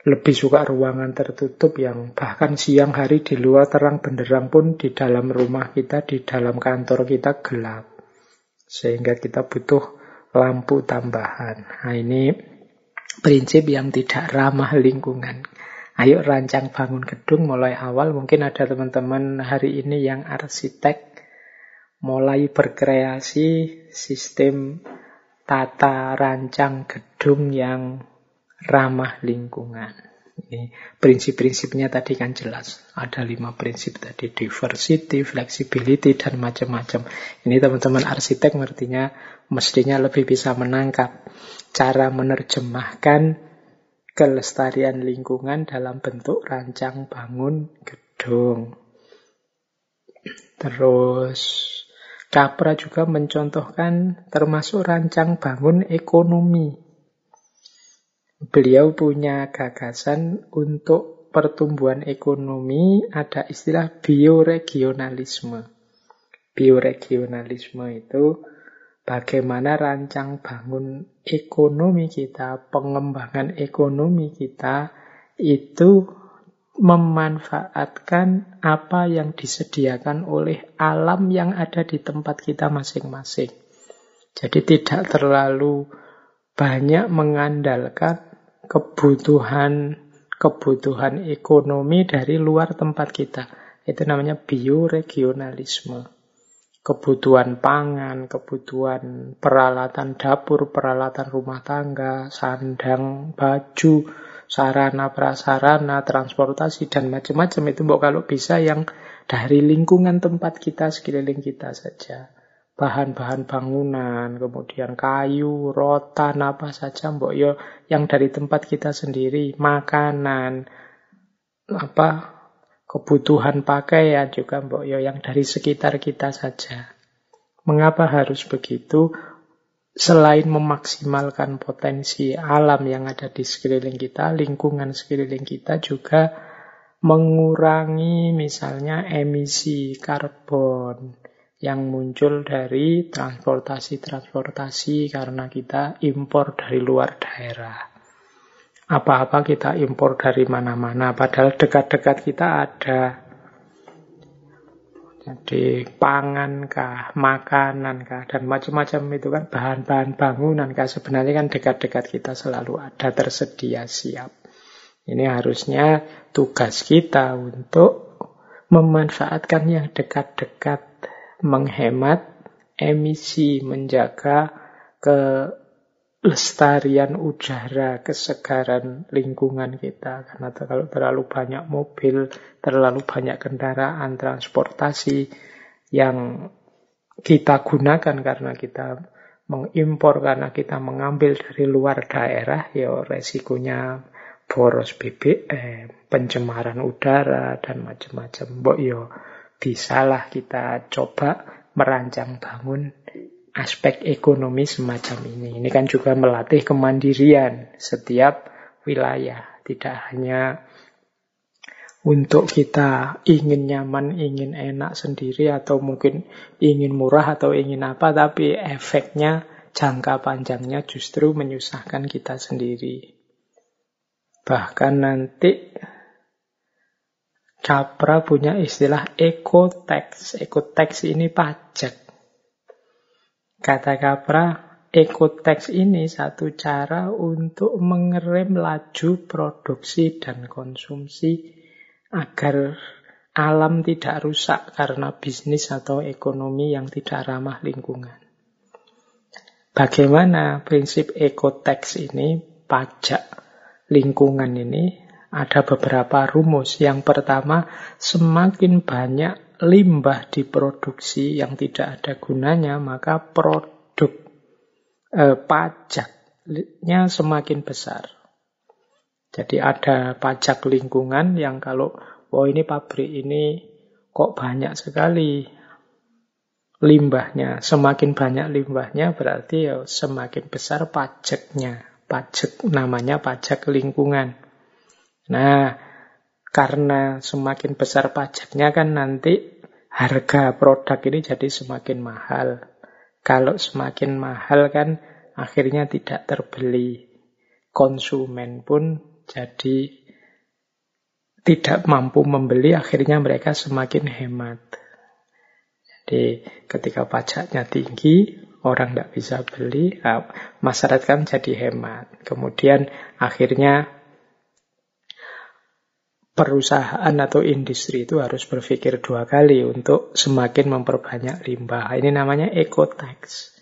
lebih suka ruangan tertutup yang bahkan siang hari di luar terang benderang pun di dalam rumah kita, di dalam kantor kita gelap. Sehingga kita butuh lampu tambahan. Nah ini prinsip yang tidak ramah lingkungan. Ayo rancang bangun gedung mulai awal. Mungkin ada teman-teman hari ini yang arsitek mulai berkreasi sistem tata rancang gedung yang ramah lingkungan. Prinsip-prinsipnya tadi kan jelas. Ada lima prinsip tadi, diversity, flexibility, dan macam-macam. Ini teman-teman arsitek ngertinya mestinya lebih bisa menangkap cara menerjemahkan kelestarian lingkungan dalam bentuk rancang bangun gedung. Terus Capra juga mencontohkan termasuk rancang bangun ekonomi. Beliau punya gagasan untuk pertumbuhan ekonomi ada istilah bioregionalisme. Bioregionalisme itu bagaimana rancang bangun ekonomi kita, pengembangan ekonomi kita itu memanfaatkan apa yang disediakan oleh alam yang ada di tempat kita masing-masing. Jadi tidak terlalu banyak mengandalkan kebutuhan kebutuhan ekonomi dari luar tempat kita. Itu namanya bioregionalisme. Kebutuhan pangan, kebutuhan peralatan dapur, peralatan rumah tangga, sandang, baju, sarana prasarana, transportasi dan macam-macam itu kalau bisa yang dari lingkungan tempat kita sekeliling kita saja. Bahan-bahan bangunan, kemudian kayu, rotan apa saja mbok yo yang dari tempat kita sendiri, makanan, apa kebutuhan pakaian juga mbok yo yang dari sekitar kita saja. Mengapa harus begitu? Selain memaksimalkan potensi alam yang ada di sekeliling kita, lingkungan sekeliling kita juga mengurangi misalnya emisi karbon yang muncul dari transportasi-transportasi karena kita impor dari luar daerah. Apa-apa kita impor dari mana-mana, padahal dekat-dekat kita ada jadi pangan kah, makanan kah, dan macam-macam itu kan bahan-bahan bangunan kah. Sebenarnya kan dekat-dekat kita selalu ada tersedia siap. Ini harusnya tugas kita untuk memanfaatkan yang dekat-dekat, menghemat emisi, menjaga ke lestarian udara, kesegaran lingkungan kita. Karena kalau terlalu banyak mobil, terlalu banyak kendaraan, transportasi yang kita gunakan karena kita mengimpor, karena kita mengambil dari luar daerah, ya resikonya boros BBM, pencemaran udara, dan macam-macam. Mbok yo ya bisalah kita coba merancang bangun aspek ekonomi semacam ini. Ini kan juga melatih kemandirian setiap wilayah. Tidak hanya untuk kita ingin nyaman, ingin enak sendiri, atau mungkin ingin murah atau ingin apa, tapi efeknya jangka panjangnya justru menyusahkan kita sendiri. Bahkan nanti Capra punya istilah eco-tax. Eco-tax ini pajak. Kata Capra, ecotax ini satu cara untuk mengerem laju produksi dan konsumsi agar alam tidak rusak karena bisnis atau ekonomi yang tidak ramah lingkungan. Bagaimana prinsip ecotax ini, pajak lingkungan ini, ada beberapa rumus. Yang pertama, semakin banyak limbah diproduksi yang tidak ada gunanya, maka produk eh, pajaknya semakin besar. Jadi ada pajak lingkungan yang kalau, oh ini pabrik ini kok banyak sekali limbahnya. Semakin banyak limbahnya berarti ya semakin besar pajaknya. Pajak namanya pajak lingkungan. Nah, karena semakin besar pajaknya kan nanti harga produk ini jadi semakin mahal. Kalau semakin mahal kan akhirnya tidak terbeli. Konsumen pun jadi tidak mampu membeli, akhirnya mereka semakin hemat. Jadi ketika pajaknya tinggi, orang tidak bisa beli, nah, masyarakat kan jadi hemat. Kemudian akhirnya perusahaan atau industri itu harus berpikir dua kali untuk semakin memperbanyak limbah. Ini namanya ecotax.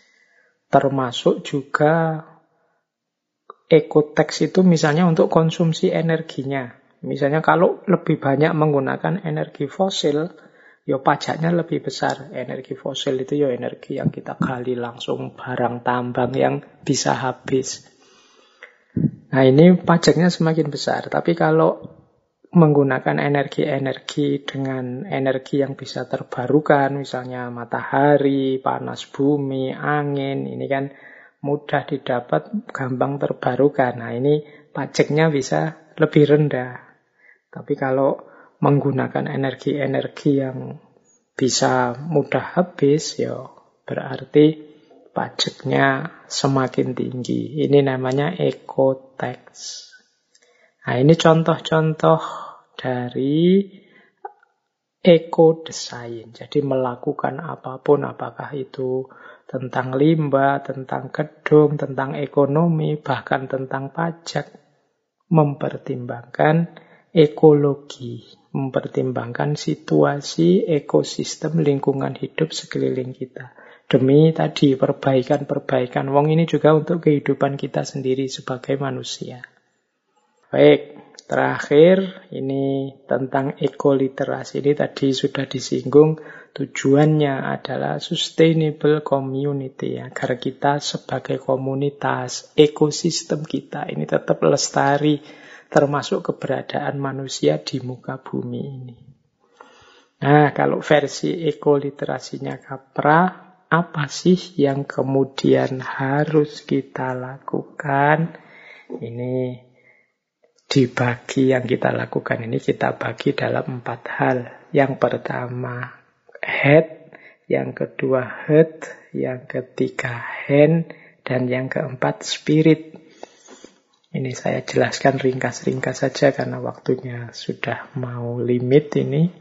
Termasuk juga ecotax itu misalnya untuk konsumsi energinya. Misalnya kalau lebih banyak menggunakan energi fosil, ya pajaknya lebih besar. Energi fosil itu ya energi yang kita gali langsung barang tambang yang bisa habis. Nah ini pajaknya semakin besar. Tapi kalau menggunakan energi-energi dengan energi yang bisa terbarukan, misalnya matahari, panas bumi, angin, ini kan mudah didapat, gampang terbarukan. Nah ini pajaknya bisa lebih rendah. Tapi kalau menggunakan energi-energi yang bisa mudah habis, ya berarti pajaknya semakin tinggi. Ini namanya eco tax. Nah, ini contoh-contoh dari eco design. Jadi melakukan apa pun, apakah itu tentang limbah, tentang gedung, tentang ekonomi, bahkan tentang pajak, mempertimbangkan ekologi, mempertimbangkan situasi ekosistem lingkungan hidup sekeliling kita. Demi tadi perbaikan-perbaikan. Wong ini juga untuk kehidupan kita sendiri sebagai manusia. Baik, terakhir ini tentang ekoliterasi. Ini tadi sudah disinggung tujuannya adalah sustainable community agar kita sebagai komunitas ekosistem kita ini tetap lestari termasuk keberadaan manusia di muka bumi ini. Nah, kalau versi ekoliterasinya Kapra apa sih yang kemudian harus kita lakukan? Ini dibagi yang kita lakukan ini kita bagi dalam empat hal. Yang pertama head, yang kedua head, yang ketiga hand, dan yang keempat spirit. Ini saya jelaskan ringkas-ringkas saja karena waktunya sudah mau limit ini.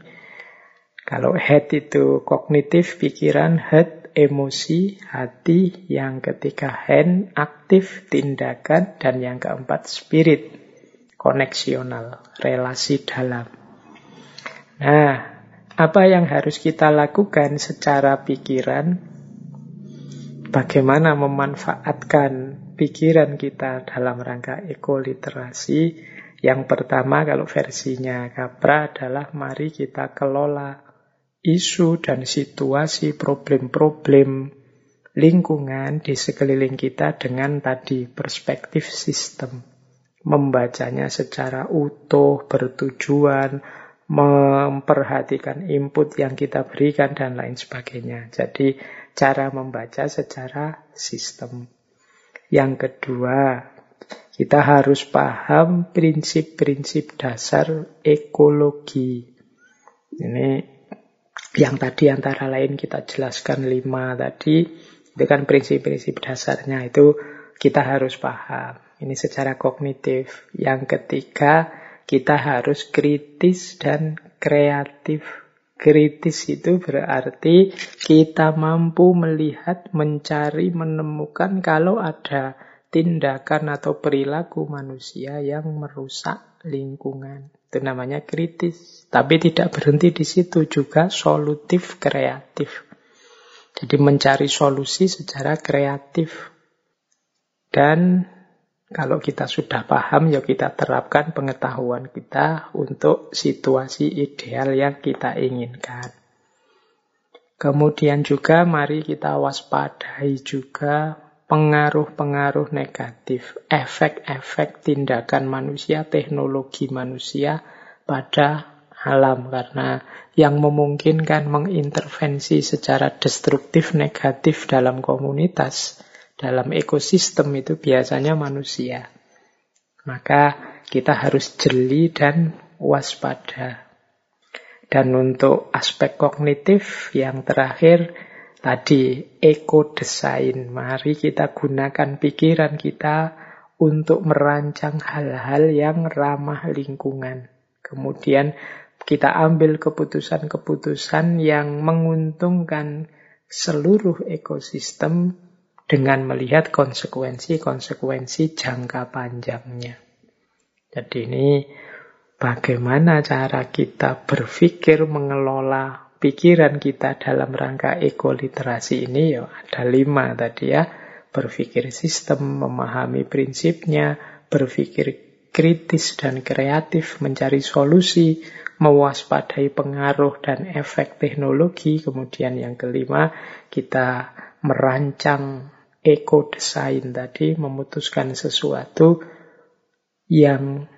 Kalau head itu kognitif, pikiran, head, emosi, hati. Yang ketiga hand, aktif, tindakan. Dan yang keempat spirit, koneksional, relasi dalam. Nah, apa yang harus kita lakukan secara pikiran? Bagaimana memanfaatkan pikiran kita dalam rangka ekoliterasi? Yang pertama kalau versinya Capra adalah mari kita kelola isu dan situasi problem-problem lingkungan di sekeliling kita dengan tadi perspektif sistem membacanya secara utuh, bertujuan, memperhatikan input yang kita berikan, dan lain sebagainya. Jadi, cara membaca secara sistem. Yang kedua, kita harus paham prinsip-prinsip dasar ekologi. Ini yang tadi antara lain kita jelaskan lima tadi, itu kan prinsip-prinsip dasarnya itu kita harus paham. Ini secara kognitif. Yang ketiga, kita harus kritis dan kreatif. Kritis itu berarti kita mampu melihat, mencari, menemukan kalau ada tindakan atau perilaku manusia yang merusak lingkungan. Itu namanya kritis. Tapi tidak berhenti di situ juga solutif kreatif. Jadi mencari solusi secara kreatif. Dan kalau kita sudah paham, ya kita terapkan pengetahuan kita untuk situasi ideal yang kita inginkan. Kemudian juga mari kita waspadai juga pengaruh-pengaruh negatif, efek-efek tindakan manusia, teknologi manusia pada alam. Karena yang memungkinkan mengintervensi secara destruktif negatif dalam komunitas dalam ekosistem itu biasanya manusia. Maka kita harus jeli dan waspada. Dan untuk aspek kognitif yang terakhir tadi ekodesain. Mari kita gunakan pikiran kita untuk merancang hal-hal yang ramah lingkungan. Kemudian kita ambil keputusan-keputusan yang menguntungkan seluruh ekosistem dengan melihat konsekuensi-konsekuensi jangka panjangnya. Jadi ini bagaimana cara kita berpikir mengelola pikiran kita dalam rangka ekoliterasi ini ya ada lima tadi ya. Berpikir sistem, memahami prinsipnya, berpikir kritis dan kreatif, mencari solusi, mewaspadai pengaruh dan efek teknologi. Kemudian yang kelima, kita merancang eco design tadi memutuskan sesuatu yang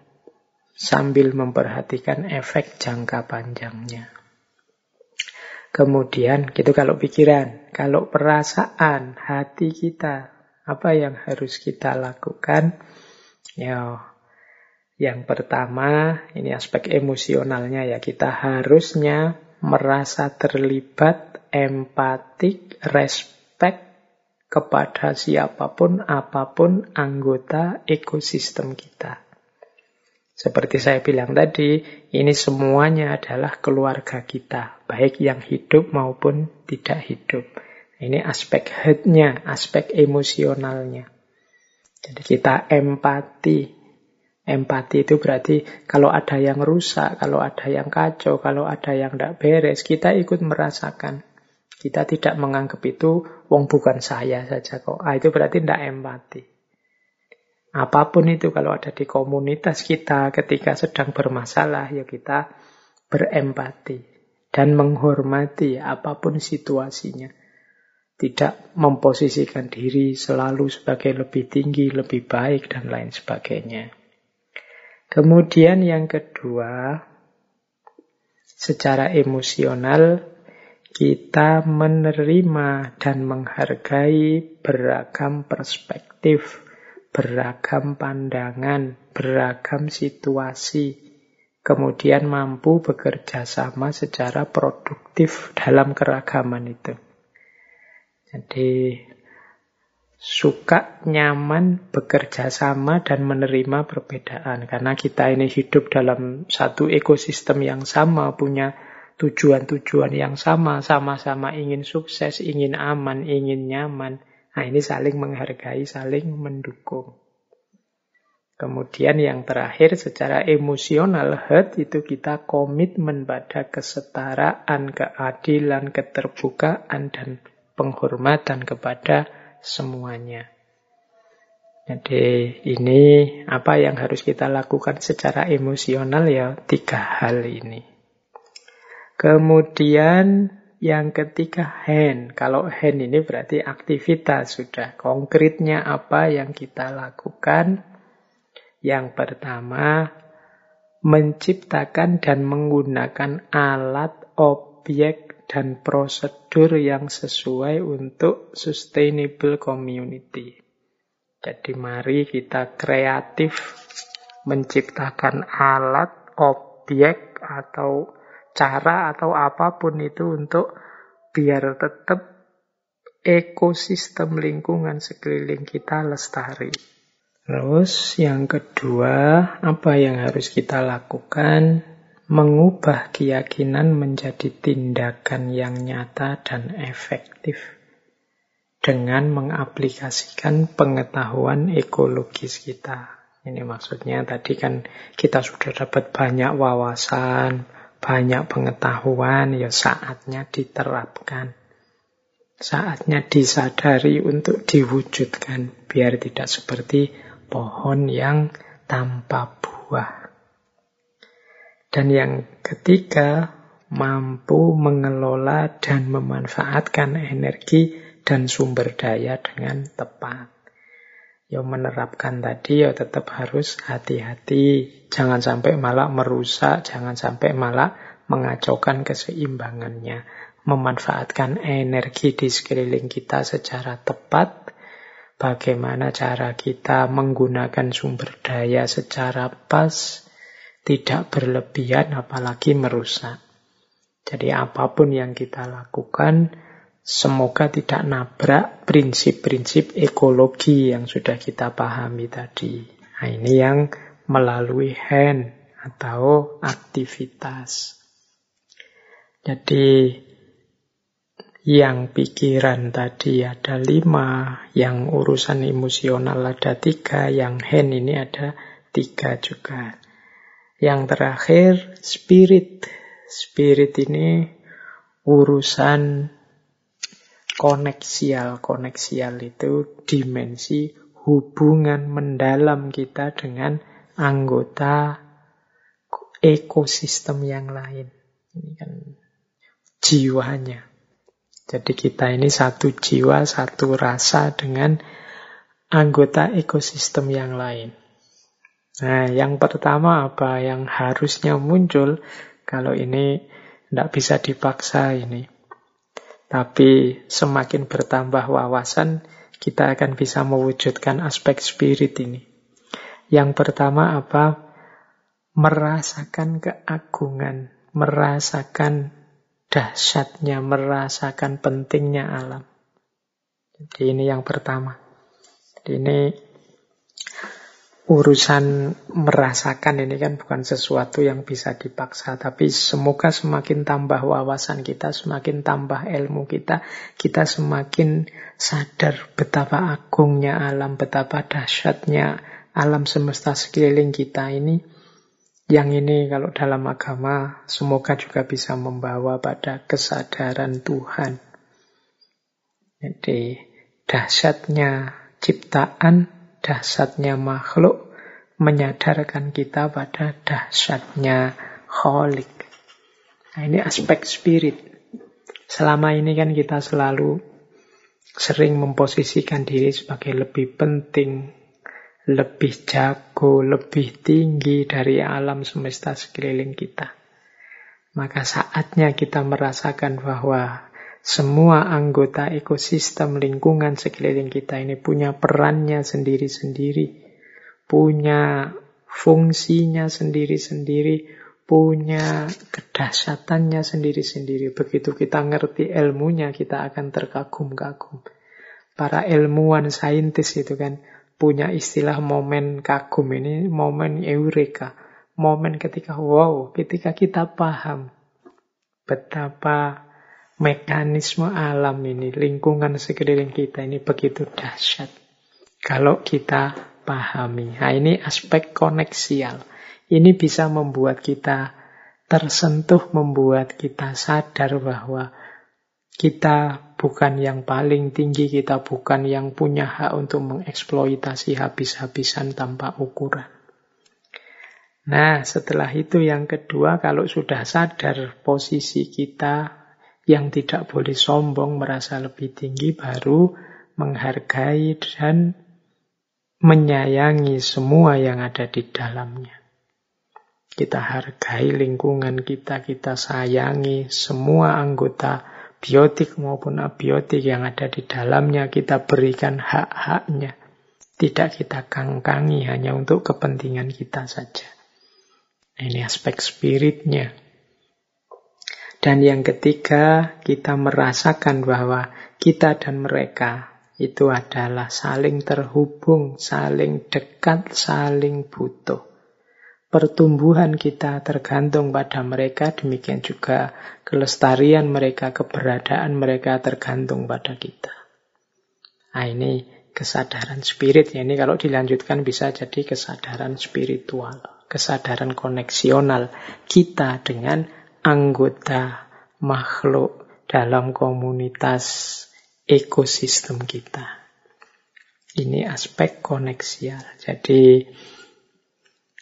sambil memperhatikan efek jangka panjangnya. Kemudian gitu kalau pikiran, kalau perasaan hati kita, apa yang harus kita lakukan? Ya, yang pertama ini aspek emosionalnya ya kita harusnya merasa terlibat, empatik, respect kepada siapa pun, apa pun anggota ekosistem kita. Seperti saya bilang tadi, ini semuanya adalah keluarga kita, baik yang hidup maupun tidak hidup. Ini aspek headnya, aspek emosionalnya. Jadi kita empati. Empati itu berarti kalau ada yang rusak, kalau ada yang kacau, kalau ada yang tidak beres, kita ikut merasakan. Kita tidak menganggap itu wong bukan saya saja kok. Ah, itu berarti tidak empati. Apa pun itu kalau ada di komunitas kita ketika sedang bermasalah ya kita berempati dan menghormati apa pun situasinya. Tidak memposisikan diri selalu sebagai lebih tinggi, lebih baik dan lain sebagainya. Kemudian yang kedua, secara emosional kita menerima dan menghargai beragam perspektif, beragam pandangan, beragam situasi, kemudian mampu bekerja sama secara produktif dalam keragaman itu. Jadi suka, nyaman, bekerja sama dan menerima perbedaan. Karena kita ini hidup dalam satu ekosistem yang sama, punya tujuan-tujuan yang sama, sama-sama ingin sukses, ingin aman, ingin nyaman. Nah ini saling menghargai, saling mendukung. Kemudian yang terakhir secara emosional hurt itu kita komitmen pada kesetaraan, keadilan, keterbukaan, dan penghormatan kepada semuanya. Jadi ini apa yang harus kita lakukan secara emosional ya tiga hal ini. Kemudian yang ketiga hand. Kalau hand ini berarti aktivitas sudah. Konkretnya apa yang kita lakukan? Yang pertama, menciptakan dan menggunakan alat, objek, dan prosedur yang sesuai untuk sustainable community. Jadi mari kita kreatif menciptakan alat, objek, atau cara atau apa pun itu untuk biar tetap ekosistem lingkungan sekeliling kita lestari. Terus yang kedua, apa yang harus kita lakukan? Mengubah keyakinan menjadi tindakan yang nyata dan efektif dengan mengaplikasikan pengetahuan ekologis kita. Ini maksudnya tadi kan kita sudah dapat banyak wawasan, banyak pengetahuan, ya saatnya diterapkan. Saatnya disadari untuk diwujudkan, biar tidak seperti pohon yang tanpa buah. Dan yang ketiga, mampu mengelola dan memanfaatkan energi dan sumber daya dengan tepat. Ya menerapkan tadi ya tetap harus hati-hati. Jangan sampai malah merusak, jangan sampai malah mengacaukan keseimbangannya. Memanfaatkan energi di sekeliling kita secara tepat. Bagaimana cara kita menggunakan sumber daya secara pas, tidak berlebihan apalagi merusak. Jadi apa pun yang kita lakukan, Semoga tidak nabrak prinsip-prinsip ekologi yang sudah kita pahami tadi. Nah, ini yang melalui hand atau aktivitas. Jadi yang pikiran tadi ada lima, yang urusan emosional ada tiga, yang hand ini ada tiga juga. Yang terakhir spirit. Spirit ini urusan koneksial. Koneksial itu dimensi hubungan mendalam kita dengan anggota ekosistem yang lain. Ini kan jiwanya. Jadi kita ini satu jiwa, satu rasa dengan anggota ekosistem yang lain. Nah, yang pertama apa yang harusnya muncul kalau ini tidak bisa dipaksa ini. Tapi semakin bertambah wawasan, kita akan bisa mewujudkan aspek spirit ini. Yang pertama apa? Merasakan keagungan, merasakan dahsyatnya, merasakan pentingnya alam. Jadi ini yang pertama. Jadi ini urusan merasakan ini kan bukan sesuatu yang bisa dipaksa, tapi semoga semakin tambah wawasan kita, semakin tambah ilmu kita, kita semakin sadar betapa agungnya alam, betapa dahsyatnya alam semesta sekeliling kita ini. Yang ini kalau dalam agama semoga juga bisa membawa pada kesadaran Tuhan. Jadi dahsyatnya ciptaan dahsyatnya makhluk menyadarkan kita pada dahsyatnya kholik. Nah, ini aspek spirit. Selama ini kan kita selalu sering memposisikan diri sebagai lebih penting, lebih jago, lebih tinggi dari alam semesta sekeliling kita. Maka saatnya kita merasakan bahwa semua anggota ekosistem lingkungan sekeliling kita ini punya perannya sendiri-sendiri, punya fungsinya sendiri-sendiri, punya kedahsyatannya sendiri-sendiri. Begitu kita ngerti ilmunya, kita akan terkagum-kagum. Para ilmuwan saintis itu kan punya istilah momen kagum ini, momen eureka. Momen ketika wow, ketika kita paham betapa mekanisme alam ini, lingkungan sekeliling kita ini begitu dahsyat. Kalau kita pahami. Nah ini aspek koneksial. Ini bisa membuat kita tersentuh, membuat kita sadar bahwa kita bukan yang paling tinggi, kita bukan yang punya hak untuk mengeksploitasi habis-habisan tanpa ukuran. Nah, setelah itu yang kedua, kalau sudah sadar posisi kita yang tidak boleh sombong, merasa lebih tinggi, baru menghargai dan menyayangi semua yang ada di dalamnya. Kita hargai lingkungan kita, kita sayangi semua anggota biotik maupun abiotik yang ada di dalamnya, kita berikan hak-haknya. Tidak kita kangkangi hanya untuk kepentingan kita saja. Ini aspek spiritnya. Dan yang ketiga, kita merasakan bahwa kita dan mereka itu adalah saling terhubung, saling dekat, saling butuh. Pertumbuhan kita tergantung pada mereka, demikian juga kelestarian mereka, keberadaan mereka tergantung pada kita. Nah ini kesadaran spirit, ya ini kalau dilanjutkan bisa jadi kesadaran spiritual, kesadaran koneksional kita dengan anggota makhluk dalam komunitas ekosistem kita. Ini aspek koneksial. Jadi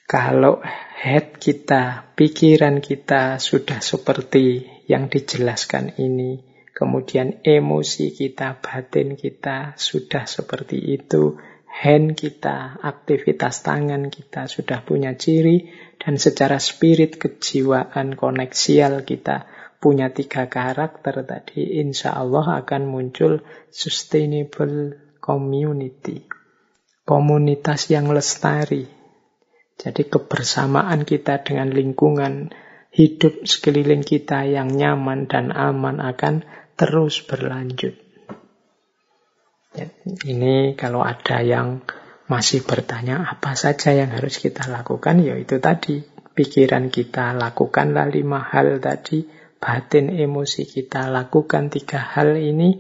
kalau head kita, pikiran kita sudah seperti yang dijelaskan ini, kemudian emosi kita, batin kita sudah seperti itu, hand kita, aktivitas tangan kita sudah punya ciri, dan secara spirit, kejiwaan, koneksial kita punya tiga karakter tadi, insya Allah akan muncul sustainable community. Komunitas yang lestari. Jadi kebersamaan kita dengan lingkungan hidup sekeliling kita yang nyaman dan aman akan terus berlanjut. Ya, ini kalau ada yang masih bertanya apa saja yang harus kita lakukan, ya itu tadi. Pikiran kita lakukanlah lima hal tadi, batin emosi kita lakukan tiga hal ini,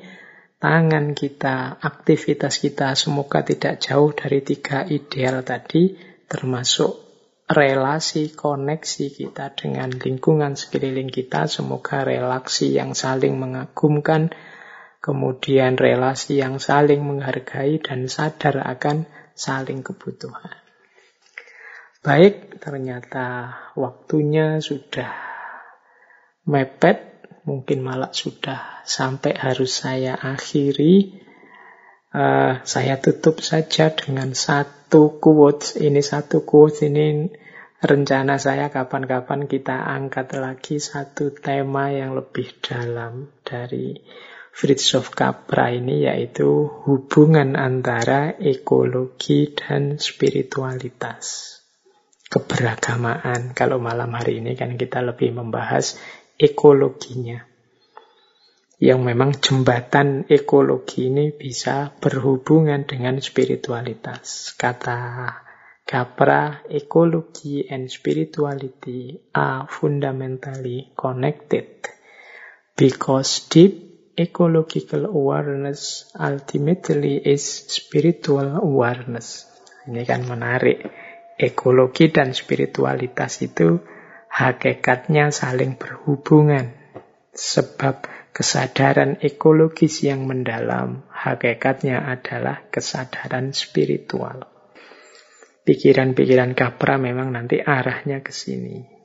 tangan kita, aktivitas kita semoga tidak jauh dari tiga ideal tadi, termasuk relasi koneksi kita dengan lingkungan sekeliling kita, semoga relasi yang saling mengagumkan, kemudian relasi yang saling menghargai dan sadar akan saling kebutuhan. Baik, ternyata waktunya sudah mepet, mungkin malah sudah sampai harus saya akhiri. Uh, saya tutup saja dengan satu quotes. Ini satu quotes ini rencana saya kapan-kapan kita angkat lagi satu tema yang lebih dalam dari Fritjof Capra ini yaitu hubungan antara ekologi dan spiritualitas. Keberagamaan. Kalau malam hari ini kan kita lebih membahas ekologinya. Yang memang jembatan ekologi ini bisa berhubungan dengan spiritualitas. Kata Capra, ecology and spirituality are fundamentally connected because deep ecological awareness ultimately is spiritual awareness. Ini kan menarik. Ekologi dan spiritualitas itu hakikatnya saling berhubungan. Sebab kesadaran ekologis yang mendalam hakikatnya adalah kesadaran spiritual. Pikiran-pikiran kapra memang nanti arahnya ke sini.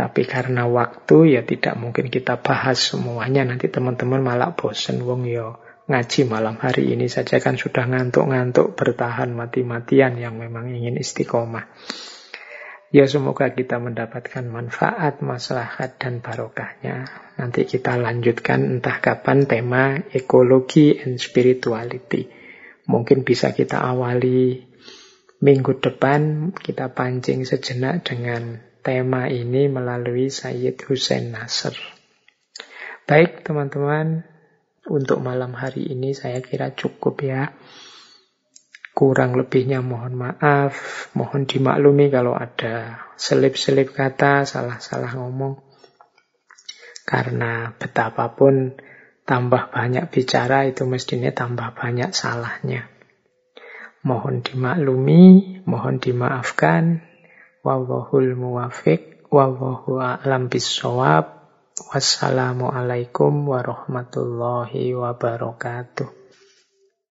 Tapi karena waktu ya tidak mungkin kita bahas semuanya. Nanti teman-teman malah bosen wong yo ngaji malam hari ini saja kan sudah ngantuk-ngantuk bertahan mati-matian yang memang ingin istiqomah. Ya semoga kita mendapatkan manfaat, maslahat, dan barokahnya. Nanti kita lanjutkan entah kapan tema ekologi and spirituality. Mungkin bisa kita awali minggu depan, kita pancing sejenak dengan tema ini melalui Sayyid Hussein Nasr. Baik teman-teman, untuk malam hari ini saya kira cukup ya. Kurang lebihnya mohon maaf, mohon dimaklumi kalau ada selip-selip kata, salah-salah ngomong. Karena betapapun tambah banyak bicara itu mestinya tambah banyak salahnya. Mohon dimaklumi, mohon dimaafkan. Wallahul muwafiq, wallahu a'lam bisawab. Wassalamualaikum warahmatullahi wabarakatuh.